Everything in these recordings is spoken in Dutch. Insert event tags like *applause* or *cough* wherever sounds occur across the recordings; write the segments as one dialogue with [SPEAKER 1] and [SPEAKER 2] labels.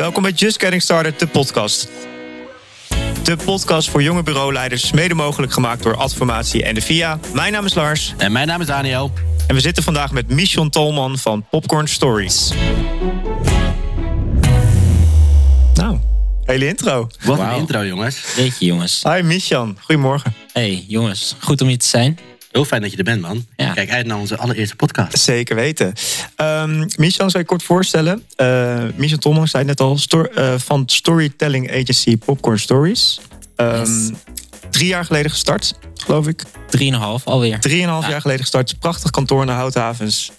[SPEAKER 1] Welkom bij Just Getting Started, de podcast. De podcast voor jonge bureauleiders, mede mogelijk gemaakt door Adformatie en de VIA. Mijn naam is Lars.
[SPEAKER 2] En mijn naam is Daniel.
[SPEAKER 1] En we zitten vandaag met Michon Tolman van Popcorn Stories. Nou, hele intro.
[SPEAKER 2] Wat een intro, jongens.
[SPEAKER 3] Jeetje, jongens.
[SPEAKER 1] Hi Michon, goedemorgen.
[SPEAKER 3] Hey, jongens. Goed om hier te zijn.
[SPEAKER 2] Heel fijn dat je er bent, man.
[SPEAKER 3] Ja.
[SPEAKER 2] Kijk uit naar onze allereerste podcast.
[SPEAKER 1] Zeker weten. Um, Michon, zou je kort voorstellen? Uh, Michon Tolman zei net al, uh, van storytelling agency Popcorn Stories. Um,
[SPEAKER 3] Yes.
[SPEAKER 1] Drie jaar geleden gestart, geloof ik.
[SPEAKER 3] Drieënhalf alweer.
[SPEAKER 1] Drieënhalf
[SPEAKER 3] Ja.
[SPEAKER 1] jaar geleden gestart. Prachtig kantoor in de Houthavens.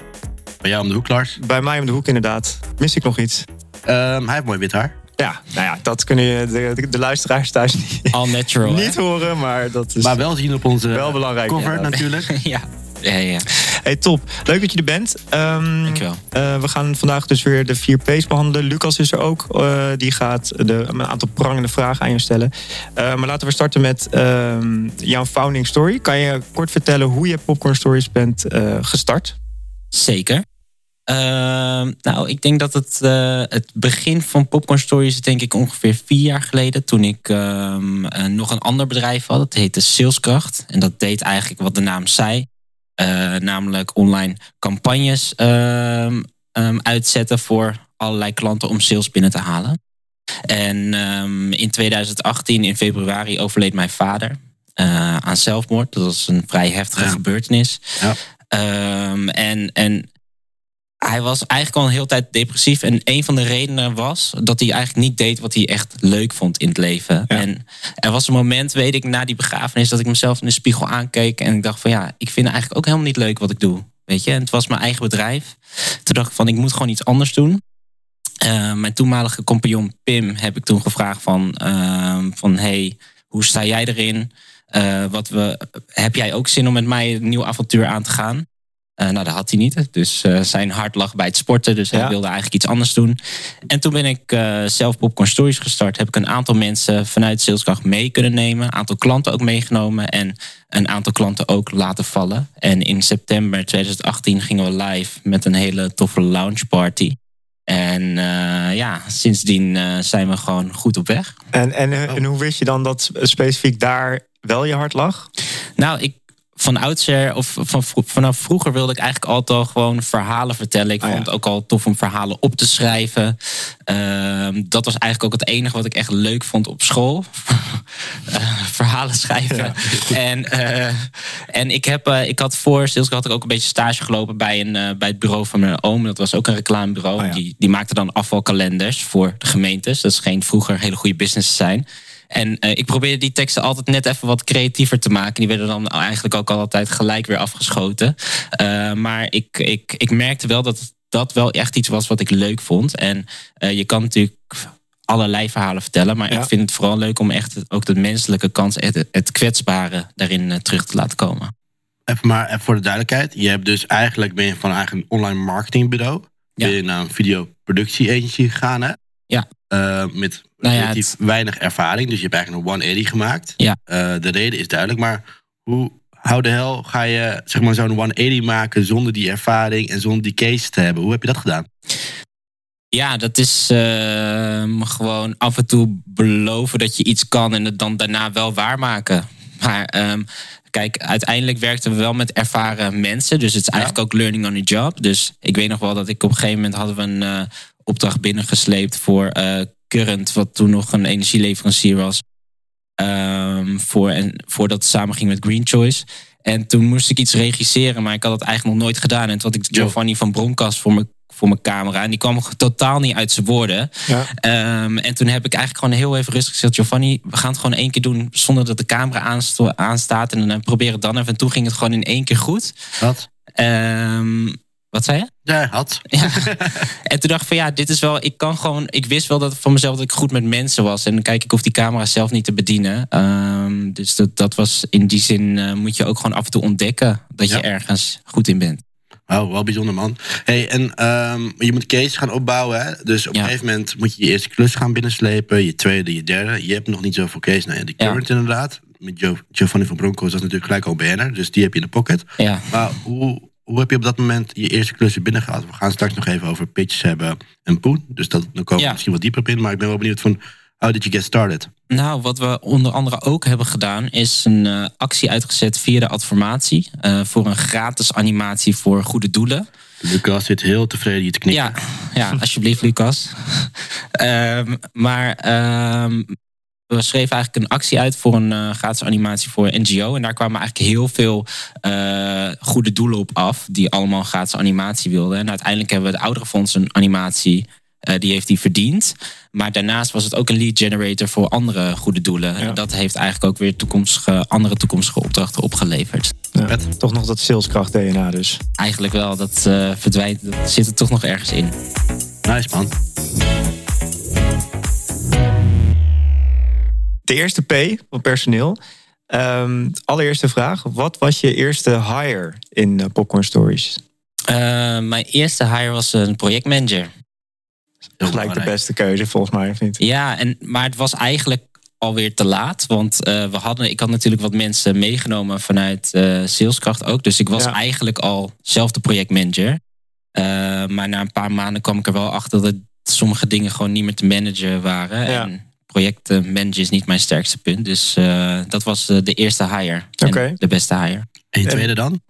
[SPEAKER 2] Bij jou om de hoek, Lars.
[SPEAKER 1] Bij mij om de hoek inderdaad. Mis ik nog iets?
[SPEAKER 2] Ehm, hij heeft mooi wit haar.
[SPEAKER 1] Ja, nou ja, dat kunnen je de, de, de luisteraars thuis niet, *laughs*
[SPEAKER 3] All natural. hè?
[SPEAKER 1] niet horen, maar dat is
[SPEAKER 2] Maar wel zien op onze
[SPEAKER 1] wel belangrijk.
[SPEAKER 2] cover
[SPEAKER 1] ja.
[SPEAKER 2] natuurlijk. *laughs*
[SPEAKER 3] ja. Ja, ja.
[SPEAKER 1] Hey, top. Leuk dat je er bent. Ehm,
[SPEAKER 3] Dankjewel.
[SPEAKER 1] eh, we gaan vandaag dus weer de vier P's behandelen. Lucas is er ook. Eh, die gaat de, een aantal prangende vragen aan je stellen. Eh, maar laten we starten met ehm, jouw founding story. Kan je kort vertellen hoe je Popcorn Stories bent eh, gestart?
[SPEAKER 3] Zeker. Ehm, nou, ik denk dat het, eh, het begin van Popcorn Stories is denk ik ongeveer vier jaar geleden. Toen ik ehm, eh, nog een ander bedrijf had. Dat heette Saleskracht. En dat deed eigenlijk wat de naam zei. Eh, namelijk online campagnes ehm, uitzetten voor allerlei klanten om sales binnen te halen. En in 2018, in februari, overleed mijn vader aan zelfmoord. Dat was een vrij heftige
[SPEAKER 2] Ja.
[SPEAKER 3] gebeurtenis.
[SPEAKER 2] Ja.
[SPEAKER 3] En, en hij was eigenlijk al een hele tijd depressief. En een van de redenen was dat hij eigenlijk niet deed wat hij echt leuk vond in het leven.
[SPEAKER 1] Ja.
[SPEAKER 3] En er was een moment, weet ik, na die begrafenis, dat ik mezelf in de spiegel aankeek. En ik dacht van ja, ik vind eigenlijk ook helemaal niet leuk wat ik doe. Weet je, en het was mijn eigen bedrijf. Toen dacht ik van, ik moet gewoon iets anders doen. Eh, mijn toenmalige compagnon Pim heb ik toen gevraagd van, ehm, van hey, hoe sta jij erin? Eh, wat we, heb jij ook zin om met mij een nieuw avontuur aan te gaan? Eh, nou, dat had hij niet. Dus eh, zijn hart lag bij het sporten. Dus
[SPEAKER 1] Ja.
[SPEAKER 3] hij wilde eigenlijk iets anders doen. En toen ben ik eh, zelf Popcorn Stories gestart. Heb ik een aantal mensen vanuit Saleskracht mee kunnen nemen. Een aantal klanten ook meegenomen. En een aantal klanten ook laten vallen. En in september 2018 gingen we live met een hele toffe launch party. En ja, sindsdien zijn we gewoon goed op weg.
[SPEAKER 1] En, en, en hoe wist je dan dat specifiek daar wel je hart lag?
[SPEAKER 3] Nou, ik van oudsher of van, vanaf vroeger wilde ik eigenlijk altijd al gewoon verhalen vertellen. Ik
[SPEAKER 1] ja.
[SPEAKER 3] vond het ook al tof om verhalen op te schrijven. Ehm, dat was eigenlijk ook het enige wat ik echt leuk vond op school. *laughs* Eh, verhalen schrijven. En, eh, en ik, heb, eh, ik had voor Sales had ik ook een beetje stage gelopen bij, een, bij het bureau van mijn oom. Dat was ook een reclamebureau.
[SPEAKER 1] Oh, ja.
[SPEAKER 3] die, die maakte dan afvalkalenders voor de gemeentes. Dat scheen vroeger hele goede business te zijn. En eh, ik probeerde die teksten altijd net even wat creatiever te maken. Die werden dan eigenlijk ook altijd gelijk weer afgeschoten. Eh, maar ik, ik, ik merkte wel dat dat wel echt iets was wat ik leuk vond. En eh, je kan natuurlijk allerlei verhalen vertellen. Maar
[SPEAKER 1] Ja.
[SPEAKER 3] ik vind het vooral leuk om echt ook de menselijke kant, het, het kwetsbare daarin terug te laten komen.
[SPEAKER 2] Even maar even voor de duidelijkheid. Je hebt dus eigenlijk ben je van eigenlijk een online marketingbureau. Ben je naar een videoproductie agency gegaan, hè?
[SPEAKER 3] Ja.
[SPEAKER 2] Eh, met
[SPEAKER 3] Nou ja,
[SPEAKER 2] relatief weinig ervaring. Dus je hebt eigenlijk een 180 gemaakt.
[SPEAKER 3] Ja.
[SPEAKER 2] Eh, de reden is duidelijk. Maar hoe, how de hel ga je zeg maar, zo'n 180 maken zonder die ervaring en zonder die case te hebben? Hoe heb je dat gedaan?
[SPEAKER 3] Ja, dat is ehm, gewoon af en toe beloven dat je iets kan en het dan daarna wel waarmaken. Maar ehm, kijk, uiteindelijk werkten we wel met ervaren mensen. Dus het is eigenlijk ook learning on the job. Dus ik weet nog wel dat ik op een gegeven moment hadden we een eh, opdracht binnengesleept voor eh, Current, wat toen nog een energieleverancier was. Ehm, voor, en, voordat het samen ging met Green Choice. En toen moest ik iets regisseren, maar ik had het eigenlijk nog nooit gedaan. En toen had ik Giovanni van Bronckhorst voor mijn voor mijn camera. En die kwam totaal niet uit zijn woorden.
[SPEAKER 1] Ja.
[SPEAKER 3] Ehm, en toen heb ik eigenlijk gewoon heel even rustig gezegd... Giovanni, we gaan het gewoon één keer doen zonder dat de camera aanstaat. En dan eh, proberen het dan even. En toen ging het gewoon in één keer goed.
[SPEAKER 2] Wat?
[SPEAKER 3] Ehm, wat zei je?
[SPEAKER 2] Ja, had. *laughs*
[SPEAKER 3] Ja. en toen dacht ik van ja, dit is wel... Ik kan gewoon... Ik wist wel dat van mezelf dat ik goed met mensen was. En dan kijk ik of die camera zelf niet te bedienen. Ehm, dus dat, dat was in die zin... eh, moet je ook gewoon af en toe ontdekken... dat je ergens goed in bent.
[SPEAKER 2] Oh, wel bijzonder man. Hey, en ehm, je moet case gaan opbouwen. Hè? Dus op
[SPEAKER 3] Ja.
[SPEAKER 2] een gegeven moment moet je je eerste klus gaan binnenslepen. Je tweede, je derde. Je hebt nog niet zoveel case. Nou ja, de current inderdaad. Met Giovanni van Bronckhorst, dat is natuurlijk gelijk al BN'er. Dus die heb je in de pocket.
[SPEAKER 3] Ja.
[SPEAKER 2] Maar hoe, hoe heb je op dat moment je eerste klussen binnengehaald? We gaan straks nog even over pitches hebben en poen. Dus dat, dan komen we
[SPEAKER 3] Ja.
[SPEAKER 2] misschien wat dieper op in. Maar ik ben wel benieuwd van, how did you get started?
[SPEAKER 3] Nou, wat we onder andere ook hebben gedaan, is een eh, actie uitgezet via de Adformatie. eh, voor een gratis animatie voor goede doelen.
[SPEAKER 2] Lucas zit heel tevreden hier te knikken.
[SPEAKER 3] Ja, ja alsjeblieft, Lucas. *laughs* Ehm, maar ehm, we schreven eigenlijk een actie uit voor een eh, gratis animatie voor NGO. En daar kwamen eigenlijk heel veel eh, goede doelen op af. Die allemaal gratis animatie wilden. En uiteindelijk hebben we het Ouderenfonds een animatie. eh, die heeft die verdiend. Maar daarnaast was het ook een lead generator voor andere goede doelen. En dat heeft eigenlijk ook weer toekomstige, andere toekomstige opdrachten opgeleverd.
[SPEAKER 1] Ja, toch nog dat saleskracht DNA dus.
[SPEAKER 3] Eigenlijk wel, dat eh, verdwijnt, dat zit er toch nog ergens in.
[SPEAKER 2] Nice man.
[SPEAKER 1] De eerste P van personeel. Ehm, allereerste vraag. Wat was je eerste hire in eh, Popcorn Stories?
[SPEAKER 3] Eh, mijn eerste hire was een projectmanager.
[SPEAKER 1] Gelijk de beste keuze volgens mij. Vind ik.
[SPEAKER 3] Ja, en, maar het was eigenlijk alweer te laat. Want eh, we hadden, ik had natuurlijk wat mensen meegenomen vanuit eh, saleskracht ook. Dus ik was
[SPEAKER 1] Ja.
[SPEAKER 3] eigenlijk al zelf de projectmanager. Maar na een paar maanden kwam ik er wel achter dat sommige dingen gewoon niet meer te managen waren.
[SPEAKER 1] Ja.
[SPEAKER 3] En projectmanagen is niet mijn sterkste punt. Dus eh, dat was eh, de eerste hire. En. De beste hire.
[SPEAKER 2] En je tweede dan?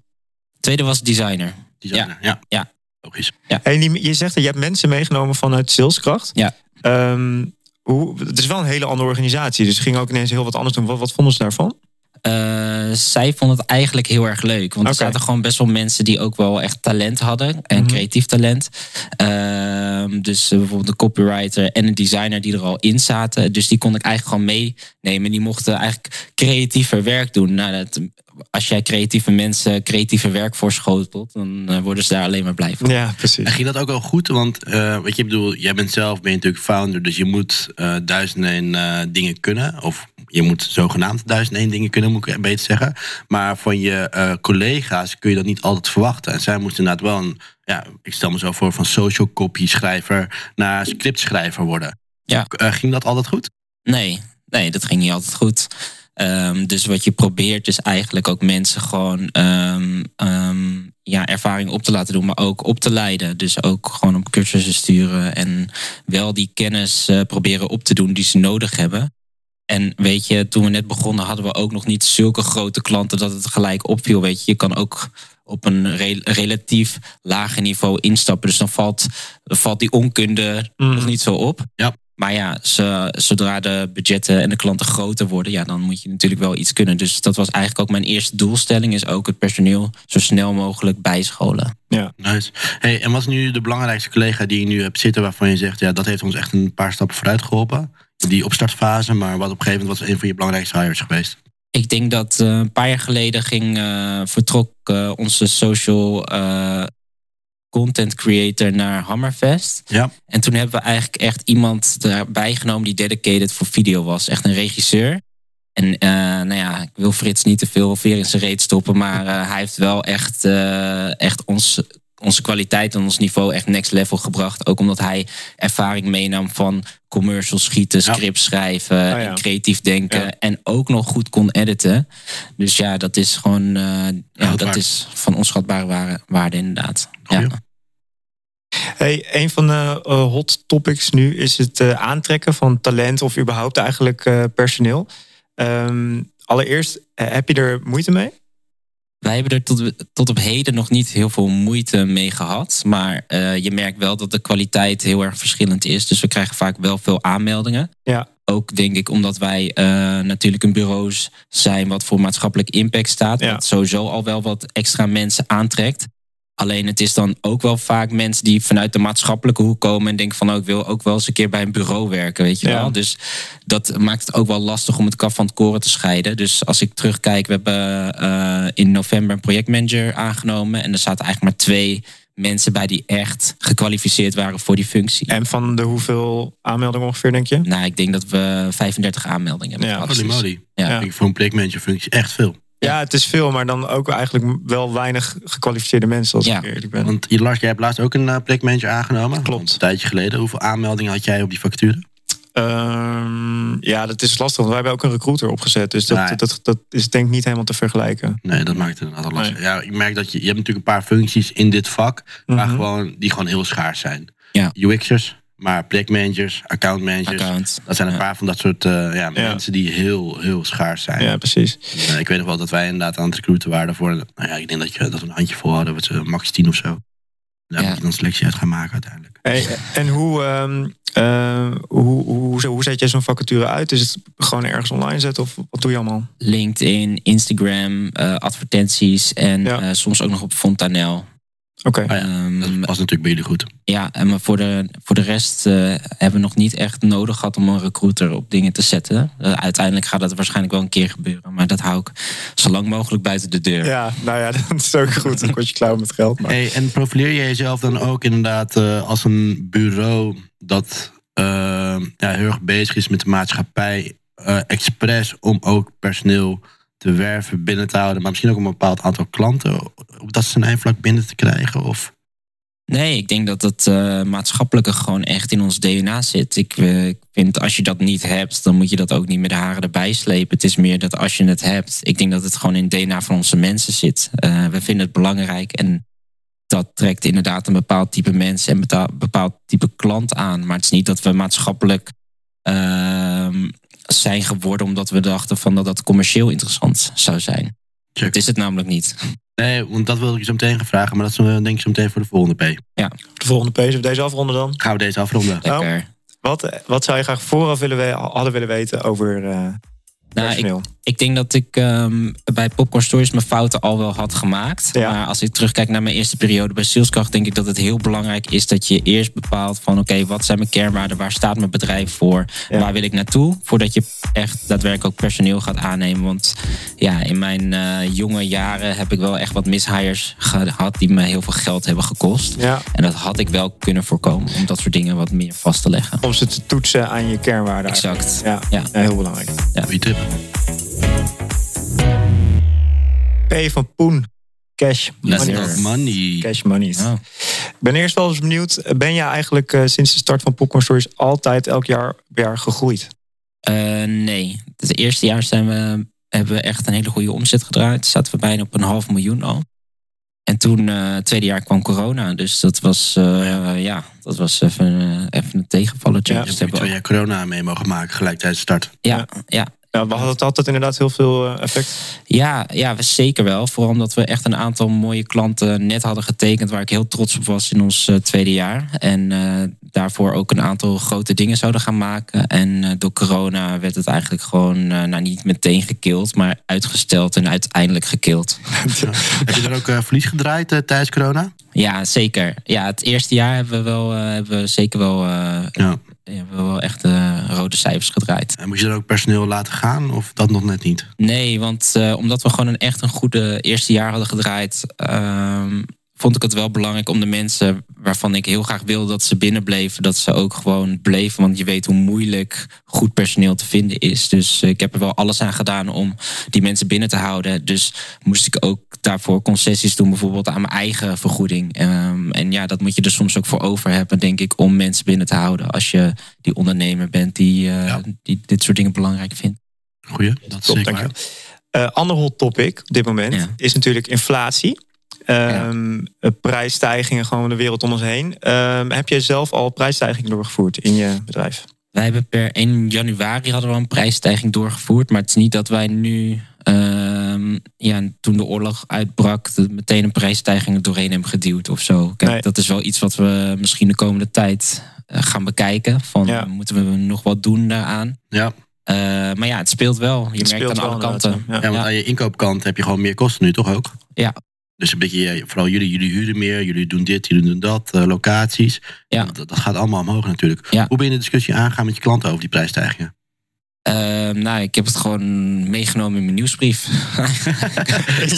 [SPEAKER 3] Tweede was designer.
[SPEAKER 2] Designer. Ja.
[SPEAKER 3] Ja.
[SPEAKER 2] Logisch.
[SPEAKER 1] Hey, die- je zegt dat je hebt mensen meegenomen vanuit saleskracht.
[SPEAKER 3] Ja.
[SPEAKER 1] Ehm, hoe, het is wel een hele andere organisatie. Dus ze gingen ook ineens heel wat anders doen. Wat, wat vonden ze daarvan?
[SPEAKER 3] Eh, zij vond het eigenlijk heel erg leuk. Want er zaten gewoon best wel mensen die ook wel echt talent hadden. En
[SPEAKER 1] Mhm.
[SPEAKER 3] creatief talent. Ehm, dus bijvoorbeeld een copywriter en een designer die er al in zaten. Dus die kon ik eigenlijk gewoon meenemen. Die mochten eigenlijk creatiever werk doen. Nou, dat, als jij creatieve mensen creatiever werk voorschotelt... dan eh, worden ze daar alleen maar blij van.
[SPEAKER 1] Ja, precies.
[SPEAKER 2] En ging dat ook wel goed? Want eh wat je ik bedoel, jij bent zelf ben je natuurlijk founder, dus je moet eh duizend en één eh, dingen kunnen. Of je moet zogenaamd duizend en één dingen kunnen, moet ik beter zeggen. Maar van je eh, collega's kun je dat niet altijd verwachten. En zij moesten inderdaad wel een, ja, ik stel me zo voor, van social copy schrijver naar scriptschrijver worden.
[SPEAKER 3] Ja.
[SPEAKER 2] Ging dat altijd goed?
[SPEAKER 3] Nee, nee, dat ging niet altijd goed. Ehm, dus wat je probeert is eigenlijk ook mensen gewoon ehm, ehm, ja, ervaring op te laten doen, maar ook op te leiden. Dus ook gewoon op cursussen sturen en wel die kennis eh, proberen op te doen die ze nodig hebben. En weet je, toen we net begonnen hadden we ook nog niet zulke grote klanten dat het gelijk opviel. Weet je, je kan ook op een re- relatief lager niveau instappen. Dus dan valt, valt die onkunde
[SPEAKER 1] Mm.
[SPEAKER 3] nog niet zo op.
[SPEAKER 2] Ja.
[SPEAKER 3] Maar ja, ze- zodra de budgetten en de klanten groter worden, ja, dan moet je natuurlijk wel iets kunnen. Dus dat was eigenlijk ook mijn eerste doelstelling, is ook het personeel zo snel mogelijk bijscholen.
[SPEAKER 2] Nice. Hey, en wat is nu de belangrijkste collega die je nu hebt zitten waarvan je zegt, ja, dat heeft ons echt een paar stappen vooruit geholpen? Die opstartfase, maar wat op een gegeven moment was een van je belangrijkste hires geweest?
[SPEAKER 3] Ik denk dat eh, een paar jaar geleden ging, eh, vertrok eh, onze social eh, content creator naar Hammerfest.
[SPEAKER 2] Ja.
[SPEAKER 3] En toen hebben we eigenlijk echt iemand erbij genomen die dedicated voor video was. Echt een regisseur. En eh, nou ja, ik wil Frits niet te veel veer in zijn reet stoppen. Maar eh, hij heeft wel echt, eh, echt ons, onze kwaliteit en ons niveau echt next level gebracht. Ook omdat hij ervaring meenam van commercials schieten,
[SPEAKER 2] Ja.
[SPEAKER 3] scripts schrijven,
[SPEAKER 1] ja.
[SPEAKER 3] en creatief denken.
[SPEAKER 1] Ja.
[SPEAKER 3] En ook nog goed kon editen. Dus ja, dat is gewoon eh, dat is van onschatbare waarde, waarde inderdaad. Ja.
[SPEAKER 1] Hey, een van de eh, hot topics nu is het eh, aantrekken van talent of überhaupt eigenlijk eh, personeel. Ehm, allereerst, heb je er moeite mee?
[SPEAKER 3] Wij hebben er tot, tot op heden nog niet heel veel moeite mee gehad. Maar je merkt wel dat de kwaliteit heel erg verschillend is. Dus we krijgen vaak wel veel aanmeldingen.
[SPEAKER 1] Ja.
[SPEAKER 3] Ook denk ik omdat wij natuurlijk een bureau zijn wat voor maatschappelijk impact staat.
[SPEAKER 1] Ja.
[SPEAKER 3] Wat sowieso al wel wat extra mensen aantrekt. Alleen het is dan ook wel vaak mensen die vanuit de maatschappelijke hoek komen en denken van oh, ik wil ook wel eens een keer bij een bureau werken, weet je
[SPEAKER 1] Ja.
[SPEAKER 3] wel. Dus dat maakt het ook wel lastig om het kaf van het koren te scheiden. Dus als ik terugkijk, we hebben eh, in november een projectmanager aangenomen en er zaten eigenlijk maar twee mensen bij die echt gekwalificeerd waren voor die functie.
[SPEAKER 1] En van de hoeveel aanmeldingen ongeveer, denk je?
[SPEAKER 3] Nou, ik denk dat we 35 aanmeldingen hebben
[SPEAKER 1] Ja,
[SPEAKER 3] gehad. Dus-. Ja.
[SPEAKER 2] Ik voor een projectmanager functie echt veel.
[SPEAKER 1] Ja, het is veel, maar dan ook eigenlijk wel weinig gekwalificeerde mensen, als
[SPEAKER 3] Ja.
[SPEAKER 1] ik eerlijk ben.
[SPEAKER 2] Want je, Lars, jij hebt laatst ook een uh, projectmanager aangenomen.
[SPEAKER 1] Klopt.
[SPEAKER 2] Een tijdje geleden. Hoeveel aanmeldingen had jij op die vacature?
[SPEAKER 1] Ehm, ja, dat is lastig. Want wij hebben ook een recruiter opgezet. Dus dat,
[SPEAKER 2] Nee.
[SPEAKER 1] dat, dat, is denk ik niet helemaal te vergelijken.
[SPEAKER 2] Nee, dat maakt het inderdaad lastig. Ja, ik merk dat je, je hebt natuurlijk een paar functies in dit vak, maar
[SPEAKER 1] Mhm.
[SPEAKER 2] gewoon, die gewoon heel schaars zijn.
[SPEAKER 3] Ja.
[SPEAKER 2] UX'ers, maar projectmanagers, account managers.
[SPEAKER 3] Account.
[SPEAKER 2] Dat zijn een
[SPEAKER 3] Ja.
[SPEAKER 2] paar van dat soort eh, ja,
[SPEAKER 1] Ja.
[SPEAKER 2] mensen die heel, heel schaars zijn.
[SPEAKER 1] Ja, precies.
[SPEAKER 2] Eh, ik weet nog wel dat wij inderdaad aan het recruiten waren voor. Nou ja, ik denk dat, je, dat we een handje vol hadden, wat ze max 10 of zo. Daar
[SPEAKER 3] Ja.
[SPEAKER 2] moet je dan selectie uit gaan maken uiteindelijk.
[SPEAKER 1] Hey, en hoe, ehm, eh, hoe, hoe, hoe zet jij zo'n vacature uit? Is het gewoon ergens online zetten of wat doe je allemaal?
[SPEAKER 3] LinkedIn, Instagram, eh, advertenties en
[SPEAKER 1] Ja.
[SPEAKER 3] eh, soms ook nog op Fontanel.
[SPEAKER 1] Oké.
[SPEAKER 3] Ehm,
[SPEAKER 2] Dat past natuurlijk bij jullie goed.
[SPEAKER 3] Ja, en maar voor de, voor de rest eh, hebben we nog niet echt nodig gehad om een recruiter op dingen te zetten. Eh, uiteindelijk gaat dat waarschijnlijk wel een keer gebeuren. Maar dat hou ik zo lang mogelijk buiten de deur.
[SPEAKER 1] Ja, nou ja, *laughs* dat is ook goed. Dan word je klauw met geld. Maar...
[SPEAKER 2] Hey, en profileer je jezelf dan ook inderdaad eh, als een bureau dat ja, heel erg bezig is met de maatschappij, expres om ook personeel te werven, binnen te houden, maar misschien ook een bepaald aantal klanten, op dat zijn eindvlak binnen te krijgen? Of
[SPEAKER 3] Nee, ik denk dat het eh, maatschappelijke gewoon echt in ons DNA zit. Ik, eh, ik vind als je dat niet hebt, dan moet je dat ook niet met de haren erbij slepen. Het is meer dat als je het hebt, ik denk dat het gewoon in het DNA van onze mensen zit. Eh, we vinden het belangrijk en dat trekt inderdaad een bepaald type mens en een bepaald type klant aan. Maar het is niet dat we maatschappelijk ehm, zijn geworden omdat we dachten van dat dat commercieel interessant zou zijn.
[SPEAKER 2] Check.
[SPEAKER 3] Dat is het namelijk niet.
[SPEAKER 2] Nee, want dat wil ik je zo meteen gaan vragen, maar dat is eh, denk ik zo meteen voor de volgende P.
[SPEAKER 1] De volgende page of deze afronden dan.
[SPEAKER 2] Gaan we deze afronden?
[SPEAKER 3] Lekker.
[SPEAKER 1] Wat, wat zou je graag vooraf willen we- hadden willen weten over eh
[SPEAKER 3] Nou, ik? Ik denk dat ik ehm, bij Popcorn Stories mijn fouten al wel had gemaakt.
[SPEAKER 1] Ja.
[SPEAKER 3] Maar als ik terugkijk naar mijn eerste periode bij Saleskracht, denk ik dat het heel belangrijk is dat je eerst bepaalt van oké, wat zijn mijn kernwaarden, waar staat mijn bedrijf voor,
[SPEAKER 1] Ja.
[SPEAKER 3] waar wil ik naartoe, voordat je echt daadwerkelijk ook personeel gaat aannemen. Want ja, in mijn eh, jonge jaren heb ik wel echt wat mishires gehad die me heel veel geld hebben gekost.
[SPEAKER 1] Ja,
[SPEAKER 3] En dat had ik wel kunnen voorkomen om dat soort dingen wat meer vast te leggen.
[SPEAKER 1] om ze te toetsen aan je kernwaarden.
[SPEAKER 3] Exact.
[SPEAKER 1] Ja,
[SPEAKER 3] Ja.
[SPEAKER 1] ja, heel belangrijk.
[SPEAKER 2] Goeie tip.
[SPEAKER 1] P van Poen. Cash money. Cash money. Ik ben eerst wel eens benieuwd. Ben je eigenlijk eh, sinds de start van Popcorn Stories altijd elk jaar, jaar gegroeid?
[SPEAKER 3] Eh, nee. Het eerste jaar zijn we, hebben we echt een hele goede omzet gedraaid. Zaten we bijna op een half miljoen al. En toen, eh, het tweede jaar, kwam corona. Dus dat was, eh, ja, dat was even, even een tegenvalletje.
[SPEAKER 1] Ja.
[SPEAKER 3] Dus dat
[SPEAKER 2] heb je
[SPEAKER 3] hebben
[SPEAKER 2] twee
[SPEAKER 3] we
[SPEAKER 2] jaar corona mee mogen maken, gelijk tijdens de start.
[SPEAKER 3] ja, ja,
[SPEAKER 1] Ja, we hadden het altijd inderdaad heel veel eh, effect.
[SPEAKER 3] Ja, ja, we- zeker wel. Vooral omdat we echt een aantal mooie klanten net hadden getekend... waar ik heel trots op was in ons eh, tweede jaar. En eh, daarvoor ook een aantal grote dingen zouden gaan maken. En eh, door corona werd het eigenlijk gewoon... nou, niet meteen gekild, maar uitgesteld en uiteindelijk gekild. *laughs*
[SPEAKER 2] heb je dan ook verlies gedraaid tijdens corona?
[SPEAKER 3] Ja, zeker. Ja, het eerste jaar hebben we, wel, eh, hebben we zeker wel, eh,
[SPEAKER 2] Ja.
[SPEAKER 3] hebben we wel echt eh, rode cijfers gedraaid.
[SPEAKER 2] En moest je dan ook personeel laten gaan of dat nog net niet?
[SPEAKER 3] Nee, want eh, omdat we gewoon een echt een goede eerste jaar hadden gedraaid, ehm, vond ik het wel belangrijk om de mensen waarvan ik heel graag wil dat ze binnenbleven, dat ze ook gewoon bleven. Want je weet hoe moeilijk goed personeel te vinden is. Dus eh, ik heb er wel alles aan gedaan om die mensen binnen te houden. Dus moest ik ook daarvoor concessies doen, bijvoorbeeld aan mijn eigen vergoeding. Ehm, en ja, dat moet je er soms ook voor over hebben, denk ik, om mensen binnen te houden. Als je die ondernemer bent die, eh,
[SPEAKER 2] Ja.
[SPEAKER 3] die dit soort dingen belangrijk vindt.
[SPEAKER 2] Goeie, dat is
[SPEAKER 1] Top,
[SPEAKER 2] zeker
[SPEAKER 1] dank
[SPEAKER 2] waar.
[SPEAKER 1] je. Eh ander hot topic op dit moment
[SPEAKER 3] Ja.
[SPEAKER 1] is natuurlijk inflatie. Ehm, eh, Prijsstijgingen gewoon de wereld om ons heen. Ehm, heb je zelf al prijsstijgingen doorgevoerd in je bedrijf?
[SPEAKER 3] Wij hebben per 1 januari hadden we een prijsstijging doorgevoerd. Maar het is niet dat wij nu, ehm, ja, toen de oorlog uitbrak, meteen een prijsstijging er doorheen hebben geduwd of zo. Kijk,
[SPEAKER 1] Nee.
[SPEAKER 3] dat is wel iets wat we misschien de komende tijd eh, gaan bekijken. Van
[SPEAKER 1] Ja.
[SPEAKER 3] moeten we nog wat doen daaraan?
[SPEAKER 2] Ja.
[SPEAKER 3] Eh, maar ja, het speelt wel. Je
[SPEAKER 1] Het
[SPEAKER 3] merkt aan alle kanten.
[SPEAKER 1] ja.
[SPEAKER 2] Ja, want
[SPEAKER 3] Ja.
[SPEAKER 2] aan je inkoopkant heb je gewoon meer kosten nu, toch ook?
[SPEAKER 3] Ja.
[SPEAKER 2] Dus een beetje, vooral jullie, jullie huren meer, jullie doen dit, jullie doen dat, eh, locaties.
[SPEAKER 3] Ja.
[SPEAKER 2] Dat, dat gaat allemaal omhoog natuurlijk.
[SPEAKER 3] Ja.
[SPEAKER 2] Hoe ben je de discussie aangaan met je klanten over die prijsstijgingen?
[SPEAKER 3] Eh, nou, ik heb het gewoon meegenomen in mijn nieuwsbrief. *laughs*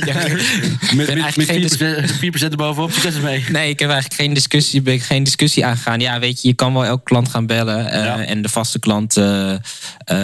[SPEAKER 3] Ja, geen dis-
[SPEAKER 2] 4%, 4% erbovenop, succes ermee.
[SPEAKER 3] Nee, ik heb eigenlijk geen discussie, ben ik geen discussie aangegaan. Ja, weet je, je kan wel elke klant gaan bellen. eh,
[SPEAKER 2] Ja.
[SPEAKER 3] En de vaste klant, eh, eh,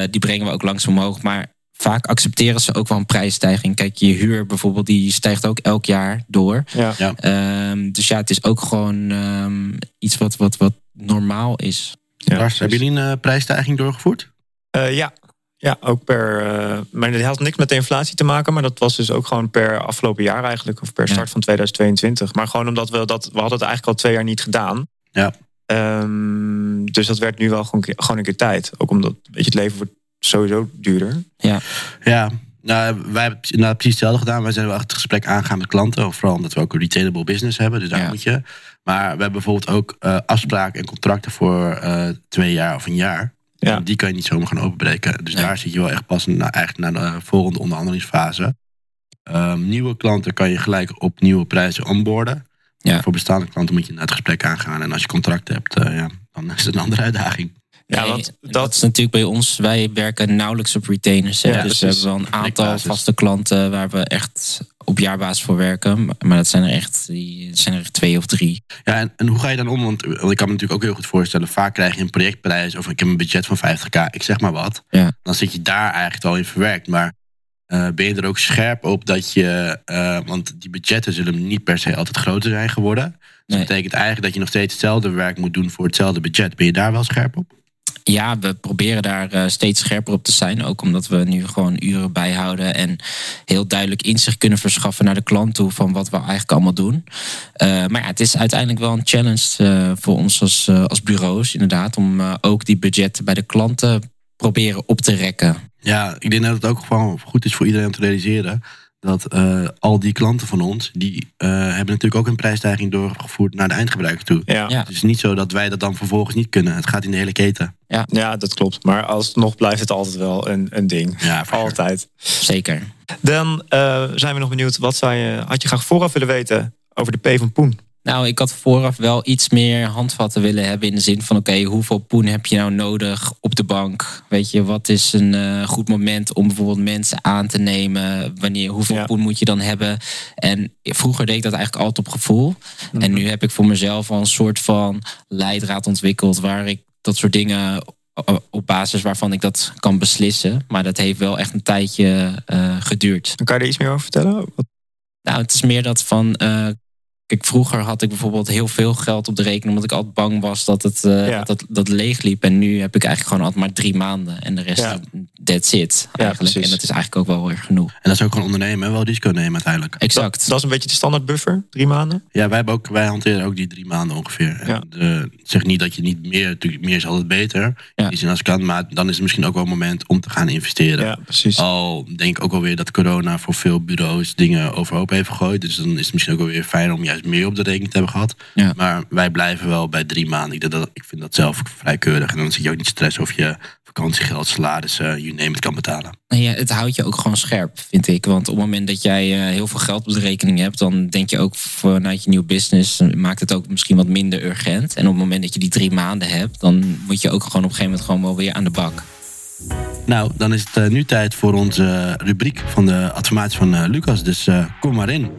[SPEAKER 3] die brengen we ook langs omhoog. Maar vaak accepteren ze ook wel een prijsstijging. Kijk, je huur bijvoorbeeld, die stijgt ook elk jaar door.
[SPEAKER 1] Ja.
[SPEAKER 2] Ja.
[SPEAKER 3] Ehm, dus ja, het is ook gewoon ehm, iets wat, wat, wat normaal is.
[SPEAKER 1] Ja,
[SPEAKER 2] Lars, hebben jullie een eh, prijsstijging doorgevoerd?
[SPEAKER 1] Eh, ja. ja, ook per. eh, maar dat had niks met de inflatie te maken, maar dat was dus ook gewoon per afgelopen jaar eigenlijk, of per
[SPEAKER 3] Ja.
[SPEAKER 1] start van 2022. Maar gewoon omdat we dat. We hadden het eigenlijk al twee jaar niet gedaan.
[SPEAKER 2] Ja.
[SPEAKER 1] Ehm, dus dat werd nu wel gewoon, een keer- gewoon een keer tijd. Ook omdat weet je, het leven wordt sowieso duurder.
[SPEAKER 2] Ja, nou, wij hebben inderdaad precies hetzelfde gedaan. Wij zijn wel echt het gesprek aangaan met klanten. Vooral omdat we ook een retainable business hebben. Dus daar
[SPEAKER 3] Ja.
[SPEAKER 2] moet je. Maar we hebben bijvoorbeeld ook eh, afspraken en contracten voor eh, twee jaar of een jaar.
[SPEAKER 1] Ja.
[SPEAKER 2] En die kan je niet zomaar gaan openbreken. Dus daar zit je wel echt pas na, eigenlijk naar de volgende onderhandelingsfase. Ehm, nieuwe klanten kan je gelijk op nieuwe prijzen onboarden.
[SPEAKER 3] Ja.
[SPEAKER 2] Voor bestaande klanten moet je naar het gesprek aangaan. En als je contracten hebt, eh, ja, dan is het een andere uitdaging.
[SPEAKER 1] Ja,
[SPEAKER 3] Nee,
[SPEAKER 1] want
[SPEAKER 3] dat,
[SPEAKER 1] dat-
[SPEAKER 3] is natuurlijk bij ons. Wij werken nauwelijks op retainers.
[SPEAKER 1] Ja,
[SPEAKER 3] dus we hebben wel een aantal vaste klanten waar we echt op jaarbasis voor werken. Maar- dat zijn er echt, die zijn er twee of drie.
[SPEAKER 2] Ja, en, en hoe ga je dan om? Want, want ik kan me natuurlijk ook heel goed voorstellen, vaak krijg je een projectprijs of ik heb een budget van 50k, ik zeg maar wat.
[SPEAKER 3] Ja.
[SPEAKER 2] Dan zit je daar eigenlijk al in verwerkt. Maar eh, ben je er ook scherp op dat je, eh, want die budgetten zullen niet per se altijd groter zijn geworden. Dus
[SPEAKER 3] Nee.
[SPEAKER 2] dat betekent eigenlijk dat je nog steeds hetzelfde werk moet doen voor hetzelfde budget. Ben je daar wel scherp op?
[SPEAKER 3] Ja, we proberen daar eh, steeds scherper op te zijn. Ook omdat we nu gewoon uren bijhouden. En heel duidelijk inzicht kunnen verschaffen naar de klant toe. Van wat we eigenlijk allemaal doen. Eh, maar ja, het is uiteindelijk wel een challenge eh, voor ons als, als bureaus. Inderdaad. Om ook die budgetten bij de klanten proberen op te rekken.
[SPEAKER 2] Ja, ik denk dat het ook gewoon goed is voor iedereen om te realiseren. Dat eh, al die klanten van ons, die eh, hebben natuurlijk ook een prijsstijging doorgevoerd naar de eindgebruiker toe.
[SPEAKER 1] Ja.
[SPEAKER 3] Ja.
[SPEAKER 2] Het is niet zo dat wij dat dan vervolgens niet kunnen. Het gaat in de hele keten.
[SPEAKER 1] ja, dat klopt. Maar alsnog blijft het altijd wel een, een ding.
[SPEAKER 2] Ja.
[SPEAKER 1] Altijd.
[SPEAKER 3] Zeker.
[SPEAKER 1] Dan eh, zijn we nog benieuwd. Wat zou je, had je graag vooraf willen weten over de P van Poen?
[SPEAKER 3] Nou, ik had vooraf wel iets meer handvatten willen hebben. In de zin van: oké, hoeveel poen heb je nou nodig op de bank? Weet je, wat is een eh, goed moment om bijvoorbeeld mensen aan te nemen? Wanneer, hoeveel
[SPEAKER 1] Ja.
[SPEAKER 3] poen moet je dan hebben? En vroeger deed ik dat eigenlijk altijd op gevoel. En nu heb ik voor mezelf al een soort van leidraad ontwikkeld. waar ik dat soort dingen o- op basis waarvan ik dat kan beslissen. Maar dat heeft wel echt een tijdje eh, geduurd.
[SPEAKER 1] Kan je er iets meer over vertellen?
[SPEAKER 3] Nou, het is meer dat van. eh, kijk, vroeger had ik bijvoorbeeld heel veel geld op de rekening. omdat ik altijd bang was dat het eh,
[SPEAKER 1] Ja.
[SPEAKER 3] dat, dat leeg liep. En nu heb ik eigenlijk gewoon altijd maar drie maanden. En de rest,
[SPEAKER 1] Ja.
[SPEAKER 3] that's it. Eigenlijk. en dat is eigenlijk ook wel erg genoeg.
[SPEAKER 2] En dat is ook gewoon ondernemen en wel risico nemen uiteindelijk.
[SPEAKER 3] Exact.
[SPEAKER 1] Dat is een beetje de standaard buffer, drie maanden.
[SPEAKER 2] Ja, wij, hebben ook, wij hanteren ook die drie maanden ongeveer. En,
[SPEAKER 1] Ja.
[SPEAKER 2] eh, ik zeg niet dat je niet meer, natuurlijk meer is altijd beter.
[SPEAKER 3] Ja.
[SPEAKER 2] In die zin als kan, maar dan is het misschien ook wel een moment om te gaan investeren.
[SPEAKER 1] Ja, precies.
[SPEAKER 2] Al denk ik ook wel weer dat corona voor veel bureaus dingen overhoop heeft gegooid. Dus dan is het misschien ook wel weer fijn om juist meer op de rekening te hebben gehad.
[SPEAKER 3] Ja.
[SPEAKER 2] Maar wij blijven wel bij drie maanden. Ik, denk dat, ik vind dat zelf vrij keurig. En dan zit je ook niet stress of je vakantiegeld, salaris, eh you name it, kan betalen.
[SPEAKER 3] En ja, het houdt je ook gewoon scherp, vind ik. Want op het moment dat jij eh, heel veel geld op de rekening hebt, dan denk je ook vanuit je nieuwe business, eh, maakt het ook misschien wat minder urgent. En op het moment dat je die drie maanden hebt, dan moet je ook gewoon op een gegeven moment gewoon wel weer aan de bak.
[SPEAKER 2] Nou, dan is het eh, nu tijd voor onze rubriek van de adformatie van eh, Lucas. Dus eh, kom maar in.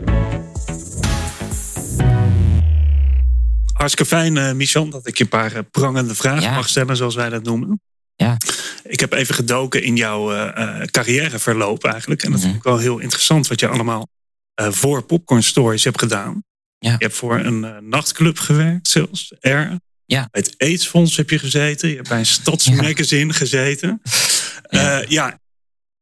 [SPEAKER 4] Hartstikke fijn, eh Michel, dat ik je een paar eh, prangende vragen
[SPEAKER 3] Ja.
[SPEAKER 4] mag stellen, zoals wij dat noemen.
[SPEAKER 3] Ja.
[SPEAKER 4] Ik heb even gedoken in jouw eh, carrièreverloop eigenlijk. En dat
[SPEAKER 3] Mhm.
[SPEAKER 4] vind ik wel heel interessant wat je allemaal voor Popcorn Stories hebt gedaan.
[SPEAKER 3] Ja.
[SPEAKER 4] Je hebt voor een nachtclub gewerkt, zelfs. R.
[SPEAKER 3] Ja.
[SPEAKER 4] Bij het AIDS-fonds heb je gezeten. Je hebt bij een stadsmagazine gezeten. *laughs*
[SPEAKER 3] Ja.
[SPEAKER 4] Ja. ja,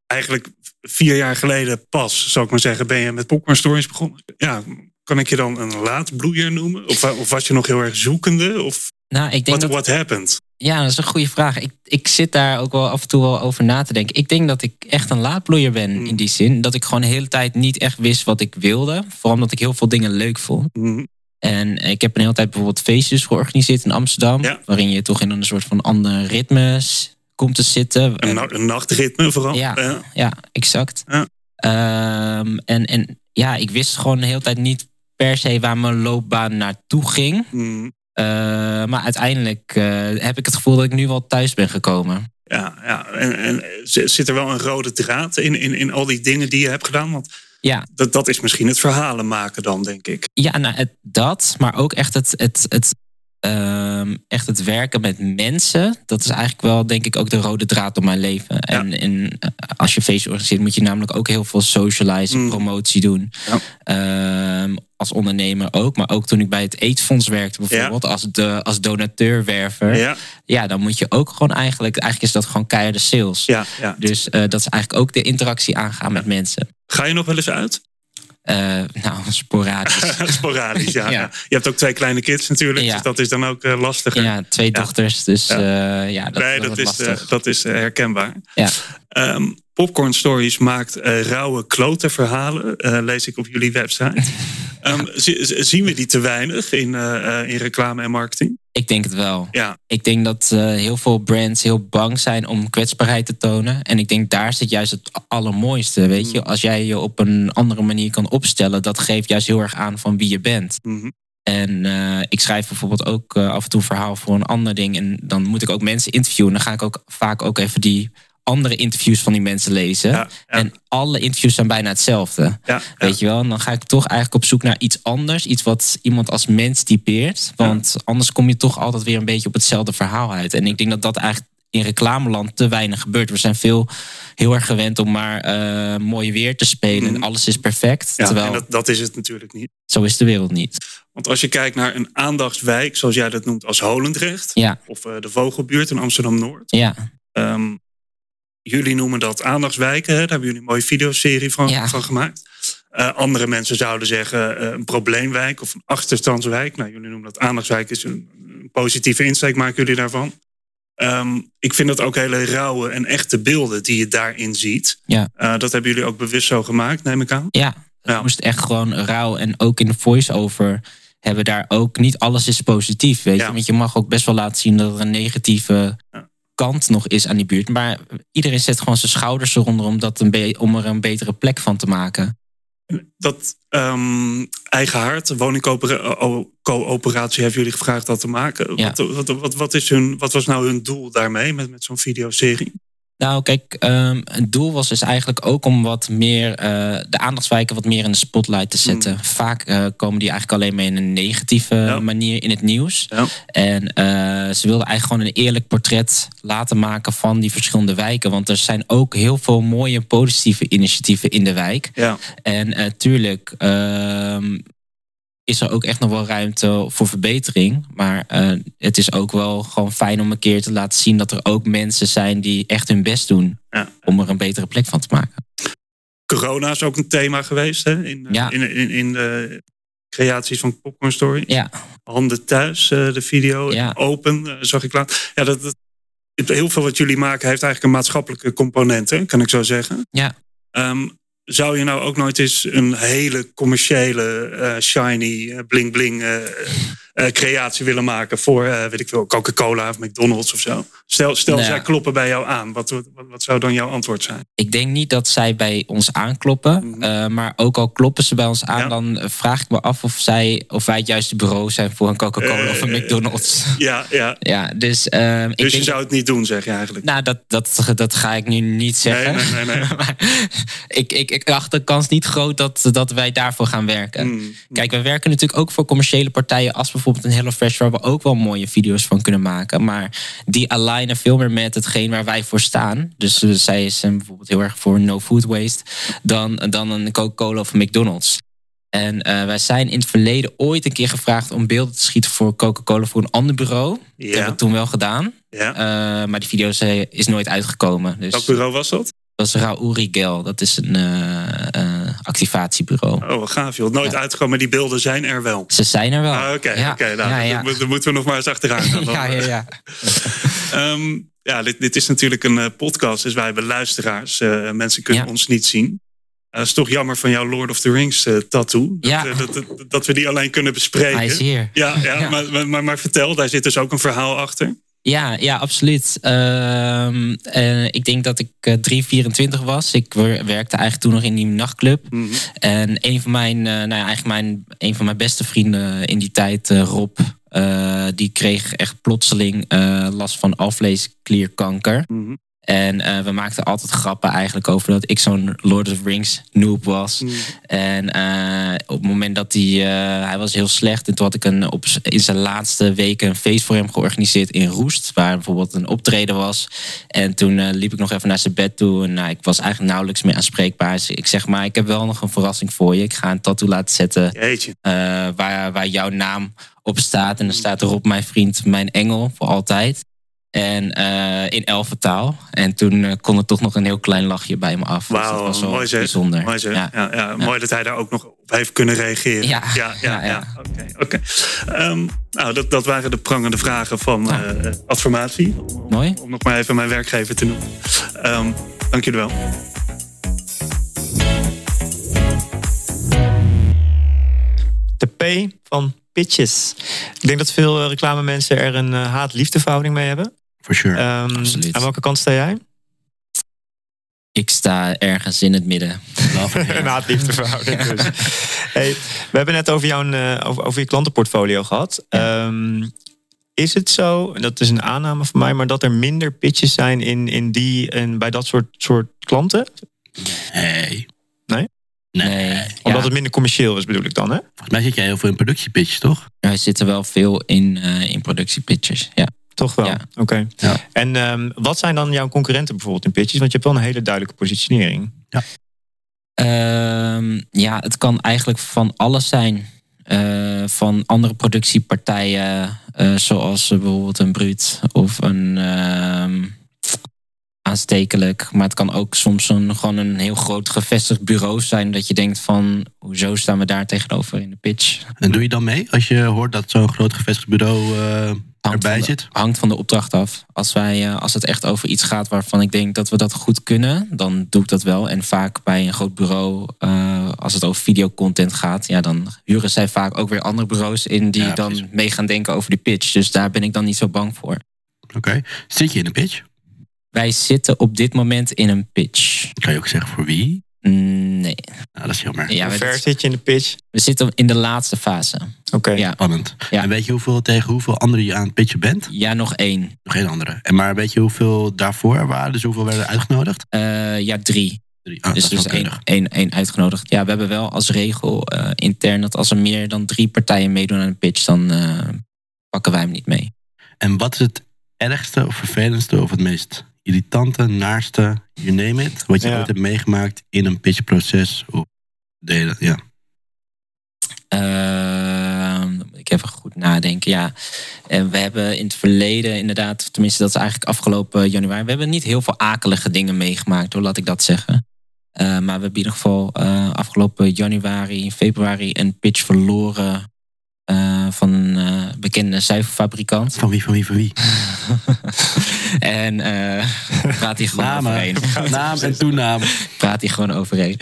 [SPEAKER 4] eigenlijk vier jaar geleden pas, zou ik maar zeggen, ben je met Popcorn Stories begonnen. Ja, kan ik je dan een laadbloeier noemen? Of, of was je nog heel erg zoekende? Of
[SPEAKER 3] Nou, ik denk
[SPEAKER 4] what,
[SPEAKER 3] dat,
[SPEAKER 4] what happened?
[SPEAKER 3] Ja, dat is een goede vraag. Ik, ik zit daar ook wel af en toe wel over na te denken. Ik denk dat ik echt een laadbloeier ben
[SPEAKER 4] Hmm.
[SPEAKER 3] in die zin. Dat ik gewoon de hele tijd niet echt wist wat ik wilde. Vooral omdat ik heel veel dingen leuk vond.
[SPEAKER 4] Hm,
[SPEAKER 3] En ik heb een hele tijd bijvoorbeeld feestjes georganiseerd in Amsterdam.
[SPEAKER 4] Ja.
[SPEAKER 3] Waarin je toch in een soort van andere ritmes komt te zitten.
[SPEAKER 4] Een,
[SPEAKER 3] En-
[SPEAKER 4] na- een nachtritme vooral.
[SPEAKER 3] Ja.
[SPEAKER 4] Ja.
[SPEAKER 3] ja, exact.
[SPEAKER 4] Ja.
[SPEAKER 3] Ehm, en, en ja, ik wist gewoon de hele tijd niet per se waar mijn loopbaan naartoe ging.
[SPEAKER 4] Hm,
[SPEAKER 3] Eh, maar uiteindelijk eh, heb ik het gevoel dat ik nu wel thuis ben gekomen.
[SPEAKER 4] ja, ja. En, en zit er wel een rode draad in, in, in al die dingen die je hebt gedaan? Want
[SPEAKER 3] Ja,
[SPEAKER 4] dat, dat is misschien het verhalen maken dan, denk ik.
[SPEAKER 3] ja nou, het, dat, maar ook echt het, het, het ehm, echt het werken met mensen. Dat is eigenlijk wel, denk ik, ook de rode draad door mijn leven. En, en eh, als je feest organiseert, moet je namelijk ook heel veel socializen,
[SPEAKER 4] Mm.
[SPEAKER 3] promotie doen.
[SPEAKER 4] Ja.
[SPEAKER 3] Ehm, als ondernemer ook. Maar ook toen ik bij het AIDS-fonds werkte, bijvoorbeeld, als, de, als donateurwerver. Ja.
[SPEAKER 4] Ja,
[SPEAKER 3] dan moet je ook gewoon eigenlijk, eigenlijk is dat gewoon keiharde sales.
[SPEAKER 4] ja, ja.
[SPEAKER 3] Dus eh, dat is eigenlijk ook de interactie aangaan met mensen.
[SPEAKER 4] Ga je nog wel eens uit?
[SPEAKER 3] Eh, nou, *laughs* sporadisch. *laughs*
[SPEAKER 4] Sporadisch, *laughs* ja. Je hebt ook twee kleine kids natuurlijk,
[SPEAKER 3] Ja.
[SPEAKER 4] dus dat is dan ook eh, lastiger.
[SPEAKER 3] ja, twee dochters. Dus
[SPEAKER 4] Ja.
[SPEAKER 3] ja, ja dat,
[SPEAKER 4] nee, dat is, eh,
[SPEAKER 3] lastig.
[SPEAKER 4] dat is eh, herkenbaar.
[SPEAKER 3] Ja.
[SPEAKER 4] Ehm, Popcorn Stories maakt eh, rauwe klote verhalen, eh, lees ik op jullie website. Ehm, zi- zi- zien we die te weinig in, eh, eh, in reclame en marketing?
[SPEAKER 3] Ik denk het wel.
[SPEAKER 4] Ja,
[SPEAKER 3] Ik denk dat eh, heel veel brands heel bang zijn om kwetsbaarheid te tonen. En ik denk daar zit juist het allermooiste. Weet
[SPEAKER 4] Mm.
[SPEAKER 3] je, als jij je op een andere manier kan opstellen, dat geeft juist heel erg aan van wie je bent.
[SPEAKER 4] Mhm.
[SPEAKER 3] En eh, ik schrijf bijvoorbeeld ook eh, af en toe een verhaal voor een ander ding. En dan moet ik ook mensen interviewen. En dan ga ik ook vaak ook even die andere interviews van die mensen lezen.
[SPEAKER 4] ja, ja,
[SPEAKER 3] En alle interviews zijn bijna hetzelfde.
[SPEAKER 4] ja.
[SPEAKER 3] Weet je wel? En dan ga ik toch eigenlijk op zoek naar iets anders. Iets wat iemand als mens typeert. Want anders kom je toch altijd weer een beetje op hetzelfde verhaal uit. En ik denk dat dat eigenlijk in reclameland te weinig gebeurt. We zijn veel heel erg gewend om maar eh, mooi weer te spelen.
[SPEAKER 4] Mhm.
[SPEAKER 3] En alles is perfect.
[SPEAKER 4] Ja,
[SPEAKER 3] terwijl
[SPEAKER 4] en dat, dat is het natuurlijk niet.
[SPEAKER 3] zo is de wereld niet.
[SPEAKER 4] Want als je kijkt naar een aandachtswijk, zoals jij dat noemt, als Holendrecht...
[SPEAKER 3] Ja,
[SPEAKER 4] of eh, de Vogelbuurt in Amsterdam-Noord...
[SPEAKER 3] ja,
[SPEAKER 4] Ehm, jullie noemen dat aandachtswijken. Hè? Daar hebben jullie een mooie videoserie van,
[SPEAKER 3] Ja.
[SPEAKER 4] van gemaakt. Eh, andere mensen zouden zeggen eh, een probleemwijk of een achterstandswijk. Nou, jullie noemen dat aandachtswijk. Is een, een positieve insteek maken jullie daarvan. Ehm, ik vind dat ook hele rauwe en echte beelden die je daarin ziet.
[SPEAKER 3] Ja.
[SPEAKER 4] Eh, dat hebben jullie ook bewust zo gemaakt, neem ik aan.
[SPEAKER 3] ja.
[SPEAKER 4] Ja.
[SPEAKER 3] moest echt gewoon rauw. En ook in de voice-over hebben daar ook niet alles is positief. Weet
[SPEAKER 4] Ja.
[SPEAKER 3] je? Want je mag ook best wel laten zien dat er een negatieve
[SPEAKER 4] Ja.
[SPEAKER 3] Kant nog is aan die buurt. Maar iedereen zet gewoon zijn schouders eronder om, dat een om er een betere plek van te maken.
[SPEAKER 4] Dat ehm, eigen hart, woningcoöperatie, hebben jullie gevraagd dat te maken.
[SPEAKER 3] Ja.
[SPEAKER 4] Wat, wat, wat, wat, is hun, wat was nou hun doel daarmee met, met zo'n videoserie?
[SPEAKER 3] Nou, kijk, ehm, het doel was dus eigenlijk ook om wat meer eh, de aandachtswijken wat meer in de spotlight te zetten. Vaak eh, komen die eigenlijk alleen maar in een negatieve
[SPEAKER 4] Ja.
[SPEAKER 3] manier in het nieuws.
[SPEAKER 4] Ja.
[SPEAKER 3] En eh, ze wilden eigenlijk gewoon een eerlijk portret laten maken van die verschillende wijken. Want er zijn ook heel veel mooie positieve initiatieven in de wijk.
[SPEAKER 4] Ja.
[SPEAKER 3] En eh, tuurlijk ehm, is er ook echt nog wel ruimte voor verbetering. Maar eh, het is ook wel gewoon fijn om een keer te laten zien dat er ook mensen zijn die echt hun best doen
[SPEAKER 4] Ja.
[SPEAKER 3] om er een betere plek van te maken.
[SPEAKER 4] Corona is ook een thema geweest hè? In, eh,
[SPEAKER 3] Ja.
[SPEAKER 4] in, in, in de creaties van Popcorn Story.
[SPEAKER 3] Ja,
[SPEAKER 4] Handen thuis, eh, de video.
[SPEAKER 3] Ja.
[SPEAKER 4] Open, zag ik laat. Ja, dat, dat, heel veel wat jullie maken heeft eigenlijk een maatschappelijke component, hè? kan ik zo zeggen.
[SPEAKER 3] Ja.
[SPEAKER 4] Ehm, zou je nou ook nooit eens een hele commerciële, eh, shiny, eh, bling bling eh, eh, creatie willen maken voor, eh, weet ik veel, Coca-Cola of McDonald's of zo? Stel, stel
[SPEAKER 3] Nou.
[SPEAKER 4] zij kloppen bij jou aan. Wat, wat, wat zou dan jouw antwoord zijn?
[SPEAKER 3] ik denk niet dat zij bij ons aankloppen.
[SPEAKER 4] Mhm.
[SPEAKER 3] eh, maar ook al kloppen ze bij ons aan,
[SPEAKER 4] Ja.
[SPEAKER 3] dan vraag ik me af of, zij, of wij het juiste bureau zijn voor een Coca-Cola
[SPEAKER 4] Eh,
[SPEAKER 3] of een McDonald's. *laughs*
[SPEAKER 4] Ja, ja.
[SPEAKER 3] ja, dus, ehm, ik
[SPEAKER 4] Dus je
[SPEAKER 3] denk
[SPEAKER 4] zou het niet doen, zeg je eigenlijk.
[SPEAKER 3] Nou, dat, dat, dat ga ik nu niet zeggen.
[SPEAKER 4] Nee, nee, nee, nee. *laughs*
[SPEAKER 3] maar ik, ik, ik acht de kans niet groot dat, dat wij daarvoor gaan werken.
[SPEAKER 4] Mm.
[SPEAKER 3] Kijk, wij werken natuurlijk ook voor commerciële partijen... als bijvoorbeeld een HelloFresh... waar we ook wel mooie video's van kunnen maken. Maar die alignen veel meer met hetgeen waar wij voor staan. Dus eh, zij zijn bijvoorbeeld heel erg voor no food waste... dan, dan een Coca-Cola of een McDonald's. En eh, wij zijn in het verleden ooit een keer gevraagd... om beelden te schieten voor Coca-Cola voor een ander bureau. Dat hebben
[SPEAKER 4] Ja,
[SPEAKER 3] we toen wel gedaan.
[SPEAKER 4] ja.
[SPEAKER 3] Uh, maar die video is, eh, is nooit uitgekomen. Dus
[SPEAKER 4] Welk bureau was dat?
[SPEAKER 3] Dat is Raoul Rigel. Dat is een uh, uh, activatiebureau.
[SPEAKER 4] Oh, gaaf joh. Nooit
[SPEAKER 3] Ja.
[SPEAKER 4] uitgekomen, maar die beelden zijn er wel.
[SPEAKER 3] Ze zijn er wel.
[SPEAKER 4] Ah, Oké,
[SPEAKER 3] Ja,
[SPEAKER 4] oké. nou,
[SPEAKER 3] ja.
[SPEAKER 4] Dan, dan moeten we nog maar eens achteraan gaan. *laughs*
[SPEAKER 3] ja, ja, ja. *laughs*
[SPEAKER 4] Ehm, ja, dit, dit is natuurlijk een eh, podcast, dus wij hebben luisteraars. Eh, mensen kunnen ons niet zien. Het is toch jammer van jouw Lord of the Rings eh, tattoo. Dat,
[SPEAKER 3] Ja.
[SPEAKER 4] eh, dat, dat, dat we die alleen kunnen bespreken.
[SPEAKER 3] Hij is hier.
[SPEAKER 4] Ja, ja, *laughs*
[SPEAKER 3] Ja.
[SPEAKER 4] Maar, maar, maar vertel, daar zit dus ook een verhaal achter.
[SPEAKER 3] Ja, ja, absoluut. Ehm, eh, ik denk dat ik eh, 324 was. Ik wer- werkte eigenlijk toen nog in die nachtclub.
[SPEAKER 4] Mhm.
[SPEAKER 3] En een van mijn, eh, nou ja, eigenlijk mijn, een van mijn beste vrienden in die tijd, Rob, die kreeg echt plotseling last van alvleesklierkanker.
[SPEAKER 4] Mhm.
[SPEAKER 3] En eh, we maakten altijd grappen eigenlijk over dat ik zo'n Lord of the Rings noob was.
[SPEAKER 4] Mm.
[SPEAKER 3] En eh, op het moment dat hij... eh, hij was heel slecht. En toen had ik een, op, in zijn laatste weken een feest voor hem georganiseerd in Roest. Waar bijvoorbeeld een optreden was. En toen liep ik nog even naar zijn bed toe. En nou, ik was eigenlijk nauwelijks meer aanspreekbaar. Dus ik zeg maar, ik heb wel nog een verrassing voor je. Ik ga een tattoo laten zetten waar, waar jouw naam op staat. En dan staat erop mijn vriend, mijn engel, voor altijd. En eh, in elfentaal. En toen eh, kon er toch nog een heel klein lachje bij me af. Dus dat
[SPEAKER 4] Wauw,
[SPEAKER 3] was wel
[SPEAKER 4] mooi zeg.
[SPEAKER 3] bijzonder.
[SPEAKER 4] Mooi, zeg.
[SPEAKER 3] Ja.
[SPEAKER 4] Ja. Ja, Mooi dat hij daar ook nog op heeft kunnen reageren.
[SPEAKER 3] Ja.
[SPEAKER 4] ja, ja.
[SPEAKER 3] Ja, ja.
[SPEAKER 4] ja. Oké, oké. Ehm, nou, dat, dat waren de prangende vragen van eh affirmatie. Om,
[SPEAKER 3] Mooi.
[SPEAKER 4] om nog maar even mijn werkgever te noemen. Ehm, dank jullie wel.
[SPEAKER 1] De P van pitches. Ik denk dat veel eh, reclamemensen er een eh, haat-liefdeverhouding mee hebben.
[SPEAKER 2] For sure.
[SPEAKER 1] Ehm,
[SPEAKER 3] Absoluut.
[SPEAKER 1] aan welke kant sta jij?
[SPEAKER 3] Ik sta ergens in het midden. *laughs*
[SPEAKER 1] Een haat-liefdeverhouding dus. *laughs* hey, we hebben net over, jouw, eh, over, over je klantenportfolio gehad. Ehm, is het zo, en dat is een aanname van mij, maar dat er minder pitches zijn in, in die en bij dat soort, soort klanten?
[SPEAKER 2] Nee.
[SPEAKER 1] Nee? Omdat
[SPEAKER 3] Ja,
[SPEAKER 1] het minder commercieel is, bedoel ik dan, hè?
[SPEAKER 2] Volgens mij zit jij heel veel in productiepitches, toch?
[SPEAKER 3] wij zitten wel veel in, eh, in productiepitches. Ja.
[SPEAKER 1] Toch wel.
[SPEAKER 3] Ja.
[SPEAKER 1] Oké.
[SPEAKER 2] Ja.
[SPEAKER 1] En ehm, wat zijn dan jouw concurrenten bijvoorbeeld in pitches? Want je hebt wel een hele duidelijke positionering.
[SPEAKER 3] Ehm, ja, het kan eigenlijk van alles zijn. Eh, van andere productiepartijen, eh, zoals bijvoorbeeld een Bruut of een ehm, aanstekelijk. Maar het kan ook soms een, gewoon een heel groot gevestigd bureau zijn. Dat je denkt van, hoezo staan we daar tegenover in de pitch?
[SPEAKER 2] En doe je dan mee als je hoort dat zo'n groot gevestigd bureau eh, erbij
[SPEAKER 3] de-
[SPEAKER 2] zit?
[SPEAKER 3] Hangt van de opdracht af. Als, wij, eh, als het echt over iets gaat waarvan ik denk dat we dat goed kunnen, dan doe ik dat wel. En vaak bij een groot bureau, eh, als het over videocontent gaat, ja, dan huren zij vaak ook weer andere bureaus in die
[SPEAKER 2] Ja,
[SPEAKER 3] dan mee gaan denken over die pitch. Dus daar ben ik dan niet zo bang voor.
[SPEAKER 2] Oké. Zit je in een pitch?
[SPEAKER 3] Wij zitten op dit moment in een pitch.
[SPEAKER 2] Kan je ook zeggen voor wie?
[SPEAKER 3] Nee.
[SPEAKER 2] Nou, dat is jammer.
[SPEAKER 3] Ja,
[SPEAKER 1] Hoe ver zit je in de pitch?
[SPEAKER 3] we zitten in de laatste fase.
[SPEAKER 1] Oké.
[SPEAKER 3] Ja.
[SPEAKER 2] Spannend.
[SPEAKER 3] Ja.
[SPEAKER 2] En weet je hoeveel tegen hoeveel anderen je aan het pitchen bent?
[SPEAKER 3] Ja, nog één.
[SPEAKER 2] Nog geen andere. En maar weet je hoeveel daarvoor er waren? Dus hoeveel werden uitgenodigd?
[SPEAKER 3] Eh, ja, drie.
[SPEAKER 2] Drie. Ah,
[SPEAKER 3] dus dus één, één, één uitgenodigd. Ja, we hebben wel als regel eh, intern dat als er meer dan drie partijen meedoen aan een pitch, dan eh, pakken wij hem niet mee.
[SPEAKER 2] En wat is het ergste of vervelendste of het meest irritante, naarste, you name it, wat je
[SPEAKER 1] Ja.
[SPEAKER 2] ooit hebt meegemaakt in een pitchproces of delen? Ja.
[SPEAKER 3] Ehm, ik even goed nadenken. Ja, en we hebben in het verleden inderdaad, tenminste dat is eigenlijk afgelopen januari, we hebben niet heel veel akelige dingen meegemaakt, hoor, laat ik dat zeggen. Eh, maar we hebben in ieder geval eh, afgelopen januari, februari een pitch verloren eh, van een eh, bekende zuivelfabrikant.
[SPEAKER 2] Van wie, van wie, van wie? *laughs*
[SPEAKER 3] en eh praat hij gewoon
[SPEAKER 2] Namen.
[SPEAKER 3] overheen. *laughs*
[SPEAKER 2] Naam en toenaam.
[SPEAKER 3] praat hij gewoon overheen.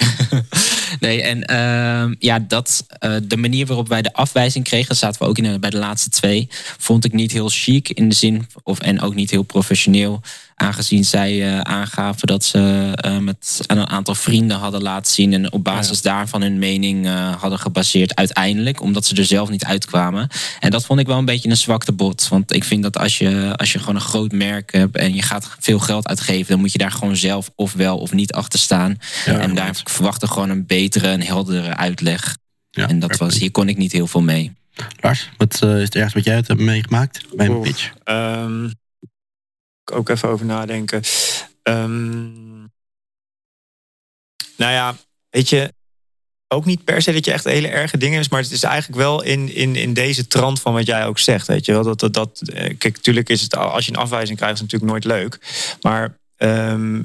[SPEAKER 3] *laughs* nee, en ehm, ja, dat, de manier waarop wij de afwijzing kregen, dat zaten we ook in bij de laatste twee, vond ik niet heel chic in de zin, of, en ook niet heel professioneel. Aangezien zij eh, aangaven dat ze eh, met aan een aantal vrienden hadden laten zien en op basis daarvan hun mening eh, hadden gebaseerd uiteindelijk, omdat ze er zelf niet uitkwamen. En dat vond ik wel een beetje een zwakte bot. Want ik vind dat als je, als je gewoon een groot merk hebt en je gaat veel geld uitgeven, dan moet je daar gewoon zelf of wel of niet achter staan.
[SPEAKER 2] Ja,
[SPEAKER 3] en daar verwachtte gewoon een betere en heldere uitleg.
[SPEAKER 2] Ja,
[SPEAKER 3] en dat was, hier kon ik niet heel veel mee.
[SPEAKER 2] Lars, wat eh, is het ergste wat jij hebt meegemaakt bij een pitch?
[SPEAKER 1] Ehm, ook even over nadenken. Ehm, nou ja, weet je, ook niet per se dat je echt hele erge dingen is, maar het is eigenlijk wel in, in, in deze trant van wat jij ook zegt. Weet je wel, dat, dat, dat, eh, kijk, natuurlijk is het, als je een afwijzing krijgt, is het natuurlijk nooit leuk. Maar ehm,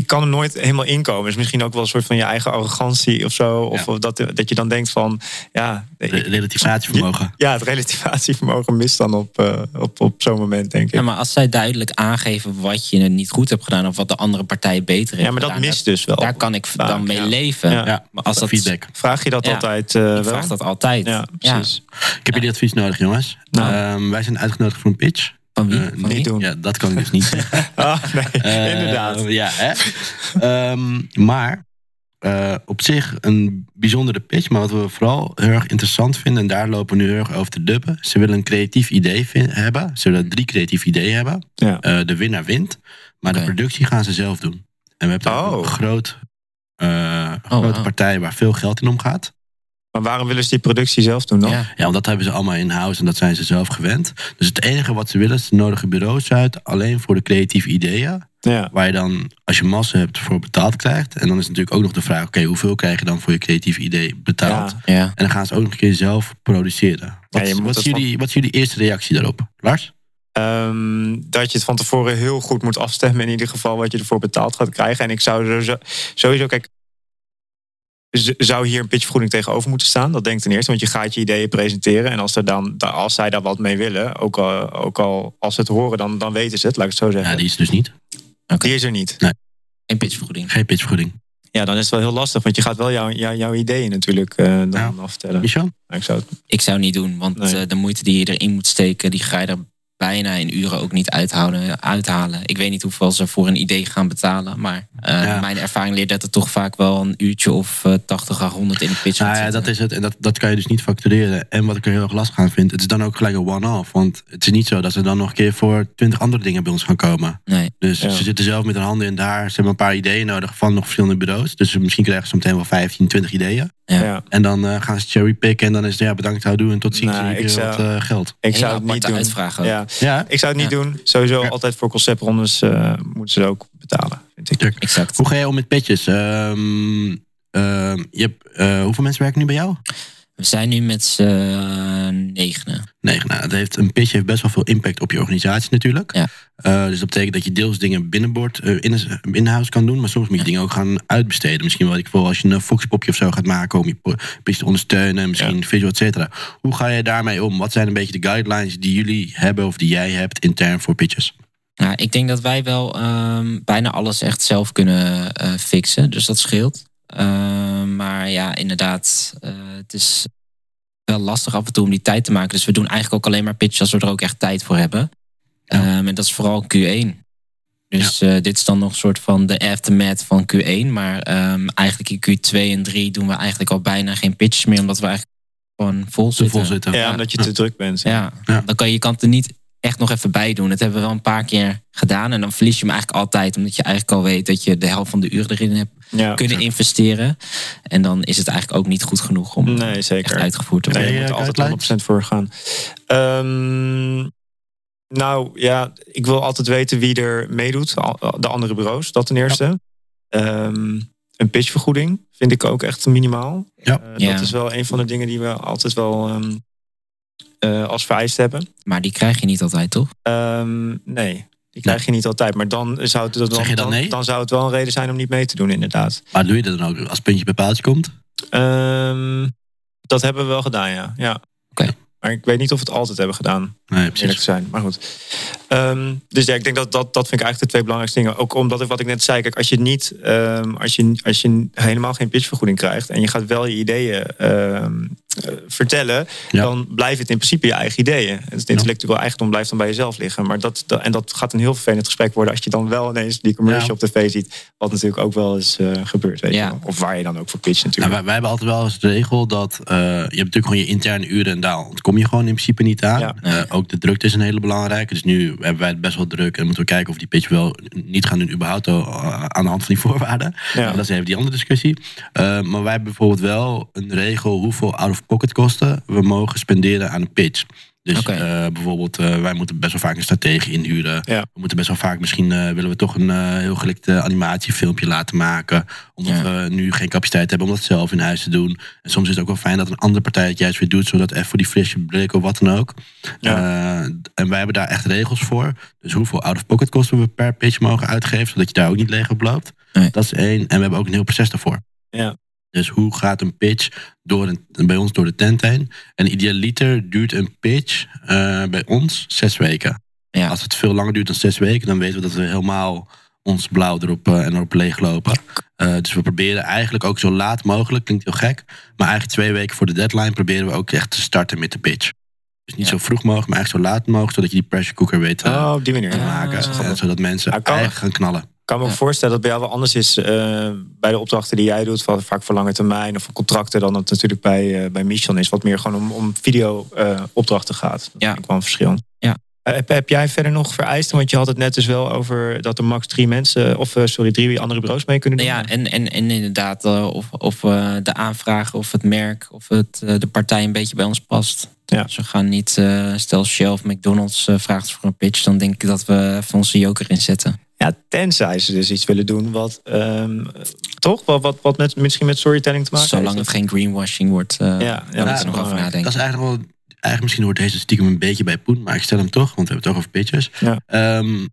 [SPEAKER 1] ik kan er nooit helemaal inkomen. is misschien ook wel een soort van je eigen arrogantie of zo. Of
[SPEAKER 2] Ja.
[SPEAKER 1] dat, dat je dan denkt van, ja, ik-
[SPEAKER 2] Relativatievermogen.
[SPEAKER 1] ja, het relativatievermogen mist dan op, eh, op, op zo'n moment, denk ik.
[SPEAKER 3] Ja, maar als zij duidelijk aangeven wat je niet goed hebt gedaan of wat de andere partij beter heeft
[SPEAKER 1] Ja, maar dat
[SPEAKER 3] gedaan,
[SPEAKER 1] mist dus wel.
[SPEAKER 3] Daar kan ik
[SPEAKER 1] Vaak,
[SPEAKER 3] dan mee
[SPEAKER 1] ja.
[SPEAKER 3] leven.
[SPEAKER 1] Ja.
[SPEAKER 2] Ja,
[SPEAKER 3] Maar als dat,
[SPEAKER 2] feedback.
[SPEAKER 1] Vraag je dat
[SPEAKER 3] Ja.
[SPEAKER 1] altijd eh,
[SPEAKER 3] ik
[SPEAKER 1] wel?
[SPEAKER 3] vraag dat altijd.
[SPEAKER 1] Ja, precies.
[SPEAKER 2] Ik heb jullie advies nodig, jongens.
[SPEAKER 1] Nou.
[SPEAKER 2] Ehm, wij zijn uitgenodigd voor een pitch.
[SPEAKER 3] Van wie?
[SPEAKER 2] Eh,
[SPEAKER 3] Van
[SPEAKER 1] Niet
[SPEAKER 3] wie?
[SPEAKER 1] doen.
[SPEAKER 2] Ja, dat kan ik dus niet zeggen. *laughs*
[SPEAKER 1] Ah, nee,
[SPEAKER 2] Eh,
[SPEAKER 1] inderdaad.
[SPEAKER 2] Ja, hè? *laughs* Ehm, maar eh, op zich een bijzondere pitch. Maar wat we vooral heel erg interessant vinden, en daar lopen we nu heel erg over te duppen. Ze willen een creatief idee hebben. Ze willen drie creatieve ideeën hebben.
[SPEAKER 1] Ja.
[SPEAKER 2] Eh, de winnaar wint. Maar de productie gaan ze zelf doen. En we hebben daar
[SPEAKER 1] Oh.
[SPEAKER 2] een groot, eh, grote
[SPEAKER 3] wow.
[SPEAKER 2] partij waar veel geld in omgaat.
[SPEAKER 1] Maar waarom willen ze die productie zelf doen dan?
[SPEAKER 3] Ja.
[SPEAKER 2] Ja, want dat hebben ze allemaal in-house en dat zijn ze zelf gewend. Dus het enige wat ze willen is de nodige bureaus uit. Alleen voor de creatieve ideeën.
[SPEAKER 1] Ja.
[SPEAKER 2] Waar je dan, als je massa hebt, voor betaald krijgt. En dan is natuurlijk ook nog de vraag: oké, hoeveel krijg je dan voor je creatief idee betaald?
[SPEAKER 1] Ja.
[SPEAKER 3] Ja.
[SPEAKER 2] En dan gaan ze ook nog een keer zelf produceren. Wat, wat, is jullie, wat is jullie eerste reactie daarop? Lars?
[SPEAKER 1] Ehm, dat je het van tevoren heel goed moet afstemmen. In ieder geval wat je ervoor betaald gaat krijgen. En ik zou er zo- sowieso, kijk. Zou hier een pitchvergoeding tegenover moeten staan? Dat denk ik ten eerste, want je gaat je ideeën presenteren. En als, er dan, da- als zij daar wat mee willen, ook al, ook al als ze het horen, dan, dan weten ze het, laat ik het zo zeggen.
[SPEAKER 2] Ja, die is dus niet.
[SPEAKER 1] Die is er niet.
[SPEAKER 3] Geen pitchvergoeding.
[SPEAKER 2] Geen pitchvergoeding.
[SPEAKER 1] Ja, dan is het wel heel lastig, want je gaat wel jouw jouw jouw ideeën natuurlijk eh, dan
[SPEAKER 2] Ja.
[SPEAKER 1] afvertellen.
[SPEAKER 2] Michel?
[SPEAKER 1] Ik zou het,
[SPEAKER 3] Ik zou het niet doen, want
[SPEAKER 1] Nee.
[SPEAKER 3] eh, de moeite die je erin moet steken, die ga je er bijna in uren ook niet uithouden, uithalen. Ik weet niet hoeveel ze voor een idee gaan betalen, maar eh,
[SPEAKER 2] Ja.
[SPEAKER 3] mijn ervaring leert dat er toch vaak wel een uurtje of eh 80 à 100 in de pitch
[SPEAKER 2] Nou ja,
[SPEAKER 3] zitten.
[SPEAKER 2] dat is het. En dat, dat kan je dus niet factureren. En wat ik er heel erg lastig aan vind, het is dan ook gelijk een one-off. Want het is niet zo dat ze dan nog een keer voor twintig andere dingen bij ons gaan komen.
[SPEAKER 3] Nee.
[SPEAKER 2] Dus
[SPEAKER 1] Ja.
[SPEAKER 2] ze zitten zelf met hun handen in daar. Ze hebben een paar ideeën nodig van nog verschillende bureaus. Dus misschien krijgen ze meteen wel 15, 20 ideeën.
[SPEAKER 3] Ja.
[SPEAKER 1] ja.
[SPEAKER 2] En dan eh, gaan ze cherrypicken. En dan is het ja, bedankt houdoe en tot ziens.
[SPEAKER 1] Nou,
[SPEAKER 2] en
[SPEAKER 1] ik zou-
[SPEAKER 2] wat eh, geld.
[SPEAKER 1] Ik zou het niet doen.
[SPEAKER 3] uitvraag ook.
[SPEAKER 1] Ja.
[SPEAKER 2] Ja,
[SPEAKER 1] Ik zou het niet
[SPEAKER 3] Ja.
[SPEAKER 1] doen. Sowieso
[SPEAKER 2] Ja.
[SPEAKER 1] altijd voor conceptrondes eh, moeten ze ook betalen, vind ik.
[SPEAKER 3] Exact.
[SPEAKER 2] Hoe ga jij om met petjes? Ehm, ehm, je hebt, eh, hoeveel mensen werken nu bij jou?
[SPEAKER 3] We zijn nu met z'n eh, negenen.
[SPEAKER 2] Nee, nou, het heeft, een pitch heeft best wel veel impact op je organisatie natuurlijk.
[SPEAKER 3] Ja.
[SPEAKER 2] Eh, dus dat betekent dat je deels dingen binnenboord, eh, in, in-house kan doen. Maar soms moet je
[SPEAKER 3] Ja. dingen
[SPEAKER 2] ook gaan uitbesteden. Misschien wel, ik wil als je een foxpopje of zo gaat maken om je pitch te ondersteunen. Misschien visual, et cetera. Hoe ga je daarmee om? Wat zijn een beetje de guidelines die jullie hebben of die jij hebt intern voor pitches?
[SPEAKER 3] Nou, ik denk dat wij wel ehm, bijna alles echt zelf kunnen fixen. Dus dat scheelt. Ehm, maar ja, inderdaad, eh, het is wel lastig af en toe om die tijd te maken. Dus we doen eigenlijk ook alleen maar pitches als we er ook echt tijd voor hebben.
[SPEAKER 2] Ja.
[SPEAKER 3] Ehm, en dat is vooral Q1. Dus eh, dit is dan nog een soort van de aftermath van Q1. Maar ehm, eigenlijk in Q2 en 3 doen we eigenlijk al bijna geen pitches meer. Omdat we eigenlijk gewoon vol
[SPEAKER 2] Te
[SPEAKER 3] zitten.
[SPEAKER 2] vol zitten.
[SPEAKER 1] Ja, omdat je te druk bent.
[SPEAKER 3] Ja,
[SPEAKER 2] Ja.
[SPEAKER 3] dan kan je, je kan het er niet echt nog even bij doen. Dat hebben we wel een paar keer gedaan. En dan verlies je hem eigenlijk altijd. Omdat je eigenlijk al weet dat je de helft van de uren erin hebt
[SPEAKER 1] Ja.
[SPEAKER 3] kunnen investeren. En dan is het eigenlijk ook niet goed genoeg om
[SPEAKER 1] Nee,
[SPEAKER 3] echt
[SPEAKER 1] zeker.
[SPEAKER 3] uitgevoerd te
[SPEAKER 1] Nee,
[SPEAKER 3] worden.
[SPEAKER 1] je moet er altijd
[SPEAKER 2] guidelines?
[SPEAKER 1] 100% voor gaan. Ehm, nou ja, ik wil altijd weten wie er meedoet. De andere bureaus, dat ten eerste. Ehm, een pitchvergoeding vind ik ook echt minimaal.
[SPEAKER 2] Ja.
[SPEAKER 1] Eh,
[SPEAKER 3] Ja.
[SPEAKER 1] Dat is wel een van de dingen die we altijd wel ehm, eh, als vereist hebben.
[SPEAKER 3] Maar die krijg je niet altijd, toch?
[SPEAKER 1] Ehm, nee, die krijg je niet altijd. Maar dan zou, het,
[SPEAKER 2] Zeg je dan nee?
[SPEAKER 1] dan zou het wel een reden zijn om niet mee te doen, inderdaad.
[SPEAKER 2] Maar doe je dat dan ook als puntje bij paaltje komt?
[SPEAKER 1] Ehm, dat hebben we wel gedaan, ja. ja.
[SPEAKER 3] Oké.
[SPEAKER 1] Maar ik weet niet of we het altijd hebben gedaan,
[SPEAKER 2] Nee,
[SPEAKER 1] eerlijk
[SPEAKER 2] precies.
[SPEAKER 1] te zijn. Maar goed. Ehm, dus ja, ik denk dat, dat dat vind ik eigenlijk de twee belangrijkste dingen. Ook omdat ik wat ik net zei, kijk, als je niet, ehm, als je, als je helemaal geen pitchvergoeding krijgt en je gaat wel je ideeën ehm, eh, vertellen,
[SPEAKER 2] Ja.
[SPEAKER 1] dan blijft het in principe je eigen ideeën. Het intellectueel eigendom blijft dan bij jezelf liggen. Maar dat, dat- en dat gaat een heel vervelend gesprek worden als je dan wel ineens die commercial
[SPEAKER 2] Ja.
[SPEAKER 1] op tv ziet. Wat natuurlijk ook wel eens eh, gebeurt. Weet
[SPEAKER 3] Ja.
[SPEAKER 1] je wel. Of waar je dan ook voor pitcht
[SPEAKER 2] Nou,
[SPEAKER 1] natuurlijk.
[SPEAKER 2] wij, wij hebben altijd wel eens de regel dat eh, je hebt natuurlijk gewoon je interne uren en daar ontkom je gewoon in principe niet aan.
[SPEAKER 1] Ja.
[SPEAKER 2] Ook de drukte is een hele belangrijke. Dus nu hebben wij het best wel druk en moeten we kijken of die pitch wel niet gaan doen überhaupt al, aan de hand van die *laughs* voorwaarden. Dat is even die andere discussie. Maar wij hebben bijvoorbeeld wel een regel hoeveel out-of-pocket kosten we mogen spenderen aan een pitch. Dus eh, bijvoorbeeld, eh, wij moeten best wel vaak een stratege inhuren.
[SPEAKER 1] Ja.
[SPEAKER 2] We moeten best wel vaak, misschien eh, willen we toch een heel gelikte animatiefilmpje laten maken. Omdat
[SPEAKER 3] Ja.
[SPEAKER 2] we nu geen capaciteit hebben om dat zelf in huis te doen. En soms is het ook wel fijn dat een andere partij het juist weer doet. Zodat even voor die frisse blik of wat dan ook. En wij hebben daar echt regels voor. Dus hoeveel out-of-pocket kosten we per pitch mogen uitgeven. Zodat je daar ook niet leeg op loopt.
[SPEAKER 3] Nee.
[SPEAKER 2] Dat is één. En we hebben ook een heel proces daarvoor.
[SPEAKER 1] Ja.
[SPEAKER 2] Dus hoe gaat een pitch door een, bij ons door de tent heen? En idealiter duurt een pitch eh, bij ons zes weken.
[SPEAKER 3] Ja.
[SPEAKER 2] Als het veel langer duurt dan zes weken, dan weten we dat we helemaal ons blauw erop eh, en erop leeglopen. Eh, dus we proberen eigenlijk ook zo laat mogelijk, klinkt heel gek, maar eigenlijk twee weken voor de deadline proberen we ook echt te starten met de pitch. Dus niet
[SPEAKER 3] Ja.
[SPEAKER 2] zo vroeg mogelijk, maar echt zo laat mogelijk, zodat je die pressure cooker weet eh,
[SPEAKER 1] Oh, op die manier.
[SPEAKER 2] te maken.
[SPEAKER 3] Ah,
[SPEAKER 2] zodat mensen
[SPEAKER 1] kan-
[SPEAKER 2] eigenlijk gaan knallen.
[SPEAKER 1] Kan me ook
[SPEAKER 3] Ja.
[SPEAKER 1] voorstellen dat bij jou wel anders is eh, bij de opdrachten die jij doet, van, vaak voor lange termijn of voor contracten, dan het natuurlijk bij, eh bij Mission is, wat meer gewoon om, om video eh, opdrachten gaat. Dat
[SPEAKER 3] Ja.
[SPEAKER 1] vind ik wel een verschil.
[SPEAKER 3] Ja.
[SPEAKER 1] Heb, heb jij verder nog vereisten? Want je had het net dus wel over dat er max drie mensen, of sorry, drie andere bureaus mee kunnen doen.
[SPEAKER 3] Ja, en, en, en inderdaad, of, of de aanvraag, of het merk, of het, de partij een beetje bij ons past.
[SPEAKER 1] Ja.
[SPEAKER 3] Dus we gaan niet, stel Shell of McDonald's vraagt voor een pitch, dan denk ik dat we even onze joker inzetten.
[SPEAKER 1] Ja, tenzij ze dus iets willen doen wat, ehm, toch? Wat, wat, wat met, misschien met storytelling te maken
[SPEAKER 3] Zolang
[SPEAKER 1] heeft.
[SPEAKER 3] het geen greenwashing wordt, eh
[SPEAKER 1] Ja, ja, is
[SPEAKER 3] nog over nadenken.
[SPEAKER 2] Dat is eigenlijk wel. Eigenlijk misschien hoort deze stiekem een beetje bij Poen, maar ik stel hem toch, want we hebben het toch over pitches.
[SPEAKER 1] Ja.
[SPEAKER 2] Ehm,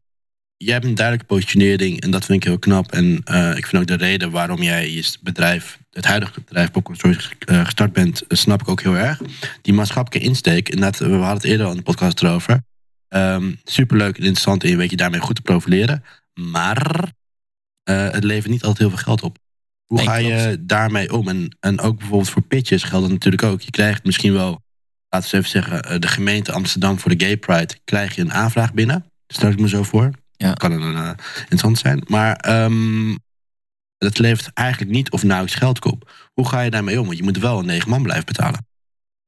[SPEAKER 2] jij hebt een duidelijke positionering en dat vind ik heel knap. En eh, ik vind ook de reden waarom jij je bedrijf, het huidige bedrijf Popcorn Stories eh, gestart bent, snap ik ook heel erg. Die maatschappelijke insteek, inderdaad, we hadden het eerder al in de podcast erover. Ehm, superleuk en interessant en je weet je daarmee goed te profileren. Maar eh, het levert niet altijd heel veel geld op. Hoe
[SPEAKER 3] Nee,
[SPEAKER 2] ga je daarmee om? En, en ook bijvoorbeeld voor pitches geldt dat natuurlijk ook. Je krijgt misschien wel, laten we even zeggen, eh, de gemeente Amsterdam voor de Gay Pride. Krijg je een aanvraag binnen. Stel ik me zo voor.
[SPEAKER 3] Ja.
[SPEAKER 2] Kan een eh, interessant zijn. Maar ehm het levert eigenlijk niet of nauwelijks geld op. Hoe ga je daarmee om? Want je moet wel een negen man blijven betalen.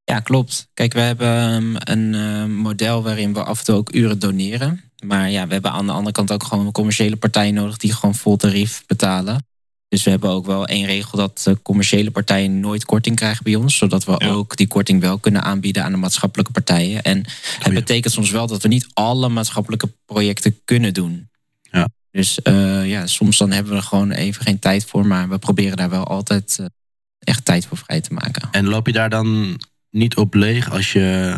[SPEAKER 3] Ja, klopt. Kijk, we hebben ehm, een eh, model waarin we af en toe ook uren doneren. Maar ja, we hebben aan de andere kant ook gewoon commerciële partijen nodig die gewoon vol tarief betalen. Dus we hebben ook wel één regel dat commerciële partijen nooit korting krijgen bij ons. Zodat we
[SPEAKER 1] Ja.
[SPEAKER 3] ook die korting wel kunnen aanbieden aan de maatschappelijke partijen. En het
[SPEAKER 2] Goeie.
[SPEAKER 3] betekent soms wel dat we niet alle maatschappelijke projecten kunnen doen.
[SPEAKER 2] Ja.
[SPEAKER 3] Dus eh, ja, soms dan hebben we er gewoon even geen tijd voor. Maar we proberen daar wel altijd eh, echt tijd voor vrij te maken.
[SPEAKER 2] En loop je daar dan niet op leeg als je...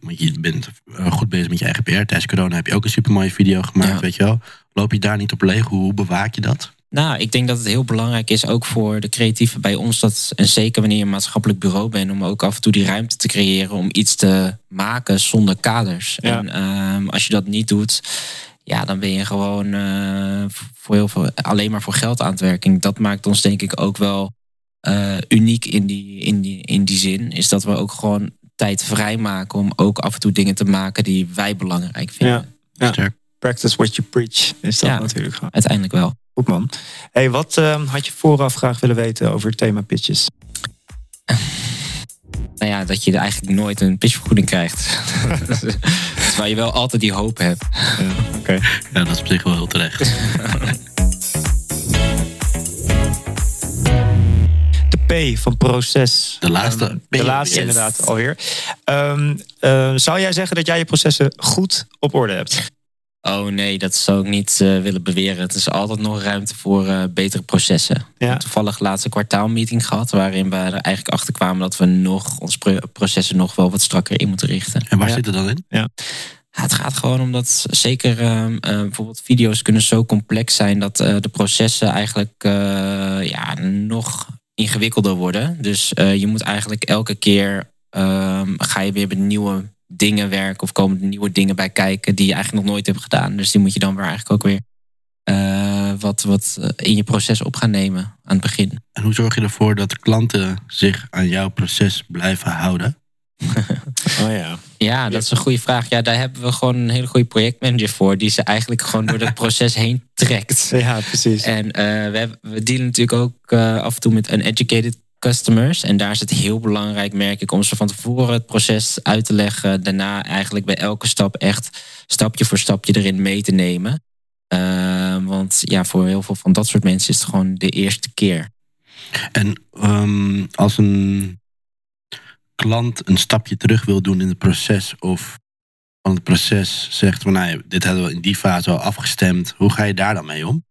[SPEAKER 2] want je bent eh, goed bezig met je eigen PR. Tijdens corona heb je ook een supermooie video gemaakt,
[SPEAKER 3] Ja.
[SPEAKER 2] weet je wel. Loop je daar niet op leeg? Hoe, hoe bewaak je dat?
[SPEAKER 3] Nou, ik denk dat het heel belangrijk is, ook voor de creatieven bij ons, dat, en zeker wanneer je een maatschappelijk bureau bent, om ook af en toe die ruimte te creëren om iets te maken zonder kaders.
[SPEAKER 1] Ja.
[SPEAKER 3] En ehm, als je dat niet doet, ja, dan ben je gewoon eh, voor heel veel, alleen maar voor geld aan het werken. Dat maakt ons denk ik ook wel eh, uniek in die, in, die, in die zin, is dat we ook gewoon tijd vrijmaken om ook af en toe dingen te maken die wij belangrijk vinden.
[SPEAKER 1] Ja. Ja.
[SPEAKER 2] Sterk.
[SPEAKER 1] Practice what you preach is dat
[SPEAKER 3] Ja.
[SPEAKER 1] natuurlijk gewoon.
[SPEAKER 3] Uiteindelijk wel.
[SPEAKER 1] Goed man. Hey, wat ehm, had je vooraf graag willen weten over het thema pitches? *laughs*
[SPEAKER 3] nou ja, dat je er eigenlijk nooit een pitchvergoeding krijgt. *laughs* Terwijl je wel altijd die hoop hebt.
[SPEAKER 1] Oké.
[SPEAKER 2] Ja, dat is op zich wel heel terecht. *laughs*
[SPEAKER 1] P van proces.
[SPEAKER 2] De laatste
[SPEAKER 1] Ehm, de laatste inderdaad alweer. Ehm, eh, zou jij zeggen dat jij je processen goed op orde hebt?
[SPEAKER 3] Oh nee, dat zou ik niet eh, willen beweren. Het is altijd nog ruimte voor eh, betere processen.
[SPEAKER 1] Ja.
[SPEAKER 3] Toevallig laatste kwartaalmeeting gehad, waarin we er eigenlijk achter kwamen dat we nog ons pro- processen nog wel wat strakker in moeten richten.
[SPEAKER 2] En waar
[SPEAKER 1] Ja.
[SPEAKER 2] zit het dan in?
[SPEAKER 3] Ja, het gaat gewoon omdat zeker ehm, eh, bijvoorbeeld video's kunnen zo complex zijn dat eh, de processen eigenlijk eh, ja, nog ingewikkelder worden. Dus eh, je moet eigenlijk elke keer ehm, ga je weer met nieuwe dingen werken of komen er nieuwe dingen bij kijken die je eigenlijk nog nooit hebt gedaan. Dus die moet je dan weer eigenlijk ook weer eh, wat, wat eh, in je proces op gaan nemen aan het begin.
[SPEAKER 2] En hoe zorg je ervoor dat de klanten zich aan jouw proces blijven houden? *laughs* *laughs*
[SPEAKER 1] Oh ja.
[SPEAKER 3] Ja, dat is een goede vraag. Ja, daar hebben we gewoon een hele goede projectmanager voor, die ze eigenlijk gewoon door het *laughs* proces heen trekt.
[SPEAKER 1] Ja, precies.
[SPEAKER 3] En eh, we, hebben- we dealen natuurlijk ook eh, af en toe met uneducated customers. En daar is het heel belangrijk, merk ik, om ze van tevoren het proces uit te leggen. Daarna eigenlijk bij elke stap echt stapje voor stapje erin mee te nemen. Eh, want ja, voor heel veel van dat soort mensen is het gewoon de eerste keer.
[SPEAKER 2] En ehm, als een klant een stapje terug wil doen in het proces of van het proces zegt van nou, dit hadden we in die fase al afgestemd, hoe ga je daar dan mee om?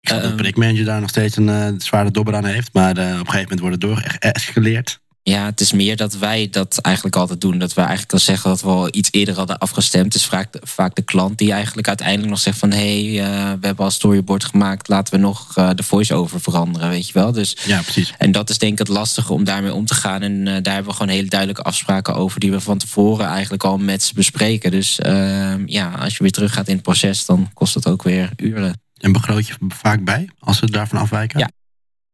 [SPEAKER 2] Ik snap dat
[SPEAKER 3] Ehm.
[SPEAKER 2] projectmanager daar nog steeds een eh, zware dobber aan heeft, maar eh, op een gegeven moment wordt het doorgeëscaleerd.
[SPEAKER 3] Ja, het is meer dat wij dat eigenlijk altijd doen. Dat we eigenlijk al zeggen dat we al iets eerder hadden afgestemd. Het is vaak, vaak de klant die eigenlijk uiteindelijk nog zegt van... hé, hey, eh, we hebben al storyboard gemaakt, laten we nog eh, de voice-over veranderen, weet je wel. Dus,
[SPEAKER 2] Ja, precies.
[SPEAKER 3] en dat is denk ik het lastige om daarmee om te gaan. En eh, daar hebben we gewoon hele duidelijke afspraken over... die we van tevoren eigenlijk al met ze bespreken. Dus eh, ja, als je weer teruggaat in het proces, dan kost het ook weer uren.
[SPEAKER 2] En begroot je vaak bij als ze daarvan afwijken?
[SPEAKER 3] Ja.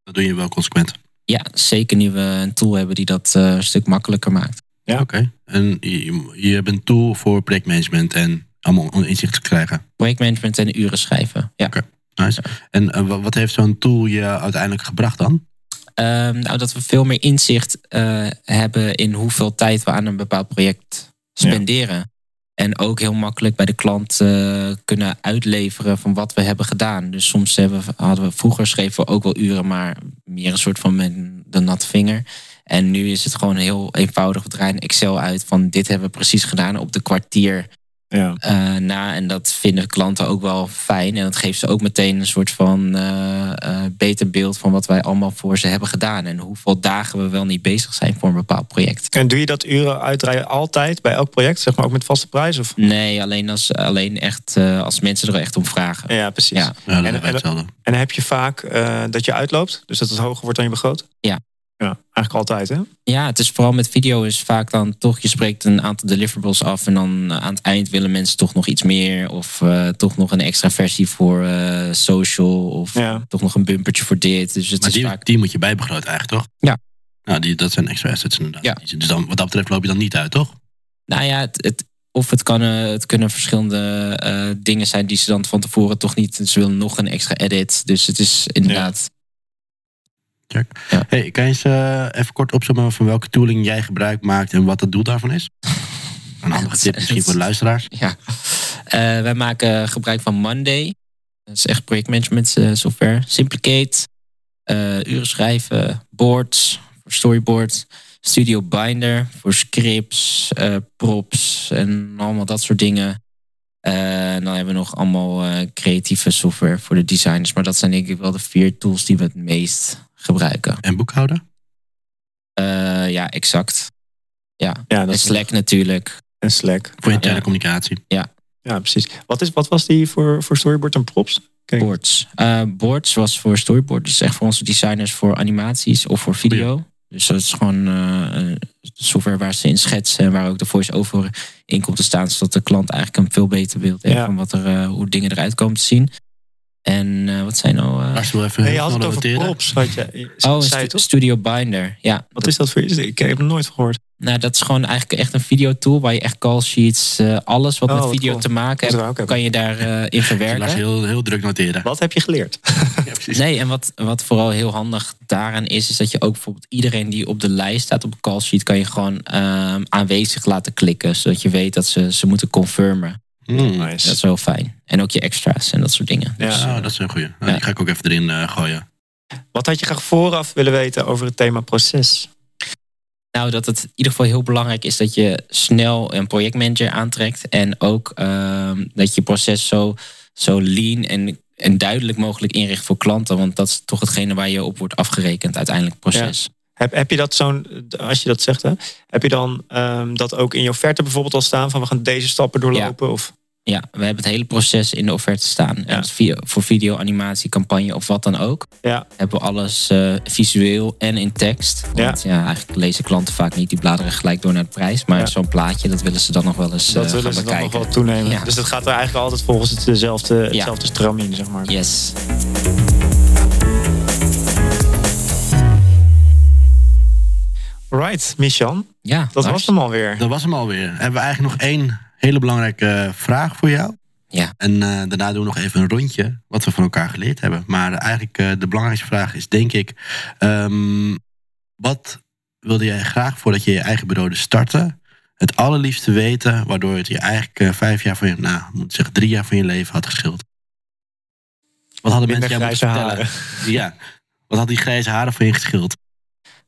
[SPEAKER 2] Dat doe je wel consequent.
[SPEAKER 3] Ja, zeker nu we een tool hebben die dat eh, een stuk makkelijker maakt.
[SPEAKER 1] Ja.
[SPEAKER 2] Oké. En je, je hebt een tool voor projectmanagement en allemaal inzicht te krijgen.
[SPEAKER 3] Projectmanagement en uren schrijven. Ja.
[SPEAKER 2] Oké. Nice. En eh, wa- wat heeft zo'n tool je uiteindelijk gebracht dan?
[SPEAKER 3] Ehm, nou, dat we veel meer inzicht eh, hebben in hoeveel tijd we aan een bepaald project spenderen. En ook heel makkelijk bij de klant eh, kunnen uitleveren van wat we hebben gedaan. Dus soms hebben hadden we vroeger schreven we ook wel uren, maar meer een soort van met de natte vinger. En nu is het gewoon heel eenvoudig. We draaien Excel uit van dit hebben we precies gedaan op de kwartier
[SPEAKER 1] Ja.
[SPEAKER 3] eh, na. En dat vinden klanten ook wel fijn. En dat geeft ze ook meteen een soort van eh, eh, beter beeld van wat wij allemaal voor ze hebben gedaan. En hoeveel dagen we wel niet bezig zijn voor een bepaald project.
[SPEAKER 1] En doe je dat uren uitdraaien altijd bij elk project? Zeg maar ook met vaste prijs? Of?
[SPEAKER 3] Nee, alleen als, alleen echt, eh, als mensen er echt om vragen.
[SPEAKER 1] Ja, precies.
[SPEAKER 3] Ja.
[SPEAKER 1] En- en- heb je vaak eh, dat je uitloopt? Dus dat het hoger wordt dan je begroot?
[SPEAKER 3] Ja.
[SPEAKER 1] Ja, eigenlijk altijd hè?
[SPEAKER 3] Ja, het is vooral met video is vaak dan toch, je spreekt een aantal deliverables af en dan eh, aan het eind willen mensen toch nog iets meer of eh, toch nog een extra versie voor eh, social of
[SPEAKER 1] Ja.
[SPEAKER 3] toch nog een bumpertje voor dit. Dus het
[SPEAKER 2] Maar
[SPEAKER 3] is
[SPEAKER 2] die,
[SPEAKER 3] vaak
[SPEAKER 2] die moet je bijbegroten eigenlijk, toch?
[SPEAKER 3] Ja.
[SPEAKER 2] Nou, die, dat zijn extra assets inderdaad.
[SPEAKER 3] Ja.
[SPEAKER 2] Dus dan, wat dat betreft loop je dan niet uit, toch?
[SPEAKER 3] Nou ja, het, het, of het, kan, het kunnen verschillende eh, dingen zijn die ze dan van tevoren toch niet. Ze willen nog een extra edit. Dus het is inderdaad.
[SPEAKER 2] Hey, kan je eens eh, even kort opzommen van welke tooling jij gebruik maakt en wat het doel daarvan is? *laughs* Een handige tip misschien voor de luisteraars. *laughs*
[SPEAKER 3] Ja. Eh, wij maken gebruik van Monday. Dat is echt projectmanagement eh, software. Simplicate. uren schrijven. Boards. Voor storyboard. Studio Binder. Voor scripts. props. En allemaal dat soort dingen. En dan hebben we nog allemaal creatieve software voor de designers. Maar dat zijn denk ik wel de vier tools die we het meest gebruiken.
[SPEAKER 2] En boekhouden?
[SPEAKER 3] Eh, ja, exact. Ja,
[SPEAKER 1] Ja,
[SPEAKER 3] en
[SPEAKER 1] dat is
[SPEAKER 3] Slack natuurlijk.
[SPEAKER 1] En Slack.
[SPEAKER 2] Voor interne
[SPEAKER 3] Ja.
[SPEAKER 2] communicatie.
[SPEAKER 1] Ja, precies. Wat, is, wat was die voor, voor storyboard en props? Kijk.
[SPEAKER 3] Boards. Eh, boards was voor storyboard. Dus echt voor onze designers voor animaties of voor video. Dus dat is gewoon eh, software waar ze in schetsen en waar ook de voice-over in komt te staan. Zodat de klant eigenlijk een veel beter beeld heeft
[SPEAKER 1] Ja.
[SPEAKER 3] van wat er, hoe dingen eruit komen te zien. En eh, wat zijn nou... eh,
[SPEAKER 2] Lars wil even
[SPEAKER 1] Nee, je had het over
[SPEAKER 2] noteren.
[SPEAKER 1] props. Had je,
[SPEAKER 3] oh,
[SPEAKER 1] zei je
[SPEAKER 3] Stu-
[SPEAKER 1] toch?
[SPEAKER 3] Studio Binder. Ja,
[SPEAKER 1] Wat is dat voor iets? Ik heb het nooit gehoord.
[SPEAKER 3] Nou, dat is gewoon eigenlijk echt een videotool waar je echt call sheets, eh, alles wat
[SPEAKER 1] Oh,
[SPEAKER 3] met
[SPEAKER 1] wat
[SPEAKER 3] video
[SPEAKER 1] cool.
[SPEAKER 3] te maken heeft, kan je daarin in verwerken.
[SPEAKER 2] heel, heel druk noteren.
[SPEAKER 1] Wat heb je geleerd? *laughs*
[SPEAKER 2] Ja, precies.
[SPEAKER 3] Nee, en wat, wat vooral heel handig daaraan is, is dat je ook bijvoorbeeld iedereen die op de lijst staat op een call sheet, kan je gewoon ehm, aanwezig laten klikken, zodat je weet dat ze, ze moeten confirmen.
[SPEAKER 2] Hmm.
[SPEAKER 3] Dat is wel fijn. En ook je extra's en dat soort dingen.
[SPEAKER 1] Ja.
[SPEAKER 3] Dus,
[SPEAKER 2] Oh, dat is een goeie. Nou,
[SPEAKER 3] Ja.
[SPEAKER 2] Die ga ik ook even erin eh, gooien.
[SPEAKER 1] Wat had je graag vooraf willen weten over het thema proces?
[SPEAKER 3] Nou, dat het in ieder geval heel belangrijk is dat je snel een projectmanager aantrekt. En ook ehm, dat je proces zo, zo lean en, en duidelijk mogelijk inricht voor klanten. Want dat is toch hetgene waar je op wordt afgerekend, uiteindelijk proces.
[SPEAKER 1] Heb, heb je dat zo'n, als je dat zegt, hè, heb je dan ehm, dat ook in je offerte bijvoorbeeld al staan van we gaan deze stappen doorlopen? Of,
[SPEAKER 3] Ja, we hebben het hele proces in de offerte staan. En via- voor video, animatie, campagne of wat dan ook.
[SPEAKER 1] ja,
[SPEAKER 3] Hebben we alles eh, visueel en in tekst. Want ja. eigenlijk lezen klanten vaak niet. Die bladeren gelijk door naar de prijs. Maar
[SPEAKER 1] Ja.
[SPEAKER 3] zo'n plaatje, dat willen ze dan nog wel eens
[SPEAKER 1] dat
[SPEAKER 3] eh,
[SPEAKER 1] willen
[SPEAKER 3] gaan
[SPEAKER 1] ze dan nog wel toenemen.
[SPEAKER 3] Ja.
[SPEAKER 1] Dus dat gaat er eigenlijk altijd volgens het, dezelfde, hetzelfde stramien, zeg maar.
[SPEAKER 3] Yes.
[SPEAKER 1] Right, Michan,
[SPEAKER 3] Ja,
[SPEAKER 1] dat was hem alweer.
[SPEAKER 2] Dat was hem alweer. Hebben we eigenlijk nog één hele belangrijke vraag voor jou.
[SPEAKER 3] Ja.
[SPEAKER 2] En eh, daarna doen we nog even een rondje wat we van elkaar geleerd hebben. Maar eigenlijk eh, de belangrijkste vraag is denk ik... ehm, wat wilde jij graag voordat je je eigen bureau dus startte... het allerliefste weten waardoor het je eigenlijk eh, vijf jaar van je... nou, moet ik zeggen drie jaar van je leven had geschild? Wat hadden mensen jou moeten
[SPEAKER 1] grijze
[SPEAKER 2] vertellen? Ja. Wat had die grijze haren voor je geschild?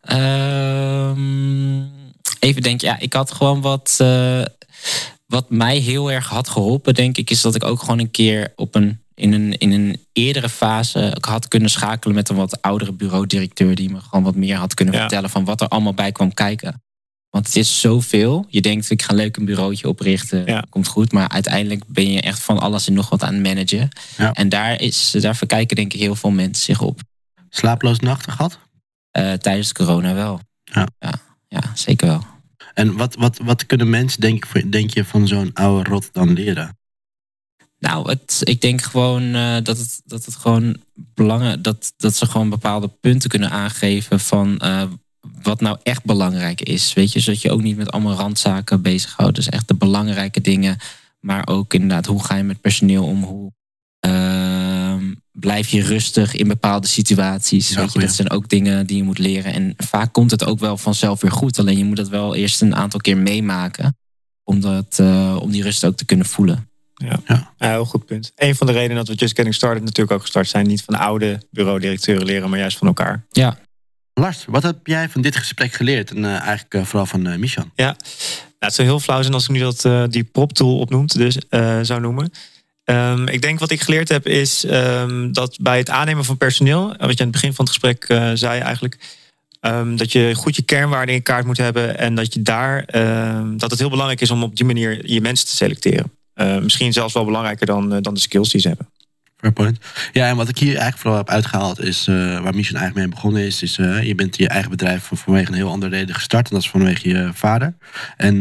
[SPEAKER 3] Ehm, even denken, ja, ik had gewoon wat. Wat mij heel erg had geholpen, denk ik, is dat ik ook gewoon een keer op een. In een, in een eerdere fase ik had kunnen schakelen met een wat oudere bureaudirecteur. die me gewoon wat meer had kunnen
[SPEAKER 1] Ja.
[SPEAKER 3] vertellen van wat er allemaal bij kwam kijken. Want het is zoveel. Je denkt, ik ga leuk een bureautje oprichten.
[SPEAKER 1] Ja.
[SPEAKER 3] Komt goed. Maar uiteindelijk ben je echt van alles en nog wat aan het managen.
[SPEAKER 2] Ja.
[SPEAKER 3] En daar, is, daar verkijken denk ik heel veel mensen zich op.
[SPEAKER 2] Slaaploos nachten gehad?
[SPEAKER 3] Eh, tijdens corona wel.
[SPEAKER 2] Ja.
[SPEAKER 3] ja. Ja, zeker wel.
[SPEAKER 2] En wat, wat, wat kunnen mensen, denk, denk je, van zo'n oude rot dan leren?
[SPEAKER 3] Nou, het, ik denk gewoon eh, dat, het, dat het gewoon belangen, dat, dat ze gewoon bepaalde punten kunnen aangeven van eh, wat nou echt belangrijk is. Weet je, zodat je ook niet met allemaal randzaken bezighoudt. Dus echt de belangrijke dingen Maar ook inderdaad, hoe ga je met personeel om? Hoe ehm, blijf je rustig in bepaalde situaties?
[SPEAKER 2] Ja,
[SPEAKER 3] Weet je, dat zijn ook dingen die je moet leren. En vaak komt het ook wel vanzelf weer goed. Alleen je moet dat wel eerst een aantal keer meemaken. Om, dat, eh, om die rust ook te kunnen voelen.
[SPEAKER 1] Ja, heel goed punt. Een van de redenen dat we Just Getting Started natuurlijk ook gestart zijn. Niet van oude bureaudirecteuren leren, maar juist van elkaar.
[SPEAKER 2] Lars, wat heb jij van dit gesprek geleerd? En eh, eigenlijk eh, vooral van eh Michan.
[SPEAKER 1] Ja, het zou heel flauw zijn als ik nu dat, eh, die prop tool opnoemt, dus, eh, zou noemen. Ehm, ik denk wat ik geleerd heb is ehm, dat bij het aannemen van personeel, wat je aan het begin van het gesprek eh, zei eigenlijk, ehm, dat je goed je kernwaarden in kaart moet hebben en dat je daar dat het heel belangrijk is om op die manier je mensen te selecteren. Eh, misschien zelfs wel belangrijker dan, eh, dan de skills die ze hebben.
[SPEAKER 2] Fair point. Ja, en wat ik hier eigenlijk vooral heb uitgehaald is waar Mission eigenlijk mee begonnen is. is je bent je eigen bedrijf van- vanwege een heel andere reden gestart. En dat is vanwege je vader. En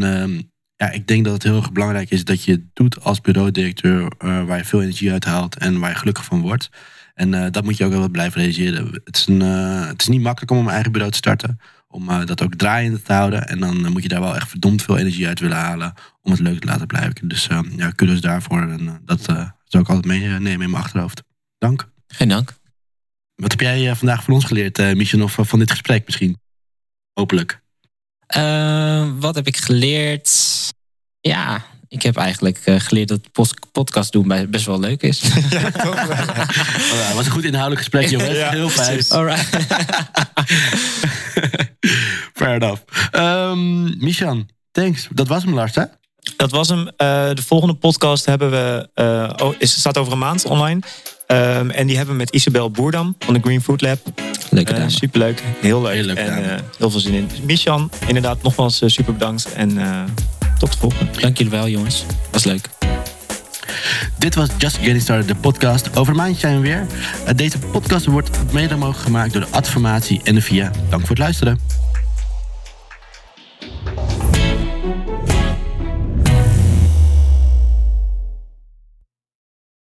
[SPEAKER 2] ja, ik denk dat het heel erg belangrijk is dat je het doet als bureaudirecteur. eh, waar je veel energie uit haalt en waar je gelukkig van wordt. En eh, dat moet je ook wel blijven realiseren. Het is, een, eh, het is niet makkelijk om een eigen bureau te starten. Om dat ook draaiende te houden. En dan moet je daar wel echt verdomd veel energie uit willen halen. Om het leuk te laten blijven. Dus ja, kudos daarvoor. En dat zou ik altijd meenemen in mijn achterhoofd. Dank.
[SPEAKER 3] Geen dank.
[SPEAKER 2] Wat heb jij vandaag van ons geleerd, Mission, of van dit gesprek misschien? Hopelijk.
[SPEAKER 3] Eh, wat heb ik geleerd? Ja, ik heb eigenlijk eh, geleerd dat podcast doen best wel leuk is.
[SPEAKER 2] Oh, *laughs* ja, *laughs* was een goed inhoudelijk gesprek, jongens.
[SPEAKER 1] Ja,
[SPEAKER 2] Heel fijn.
[SPEAKER 3] Alright. *laughs*
[SPEAKER 2] Fair enough. Um, Michan, thanks. Dat was hem, Lars, hè?
[SPEAKER 1] Dat was hem. Eh, de volgende podcast hebben we, eh, oh, is, staat over een maand online. Ehm, en die hebben we met Isabel Boerdam van de Green Food Lab.
[SPEAKER 3] Leuk
[SPEAKER 1] eh,
[SPEAKER 3] dame.
[SPEAKER 1] Superleuk. Heel leuk.
[SPEAKER 2] Heel
[SPEAKER 1] en eh, heel veel zin in. Michan, inderdaad, nogmaals eh, super bedankt. En tot de volgende.
[SPEAKER 3] Dank jullie wel, jongens. Was leuk.
[SPEAKER 2] Dit was Just Getting Started, de podcast. Over een maand zijn we weer. Deze podcast wordt mede mogelijk gemaakt door de Adformatie en de VIA. Dank voor het luisteren.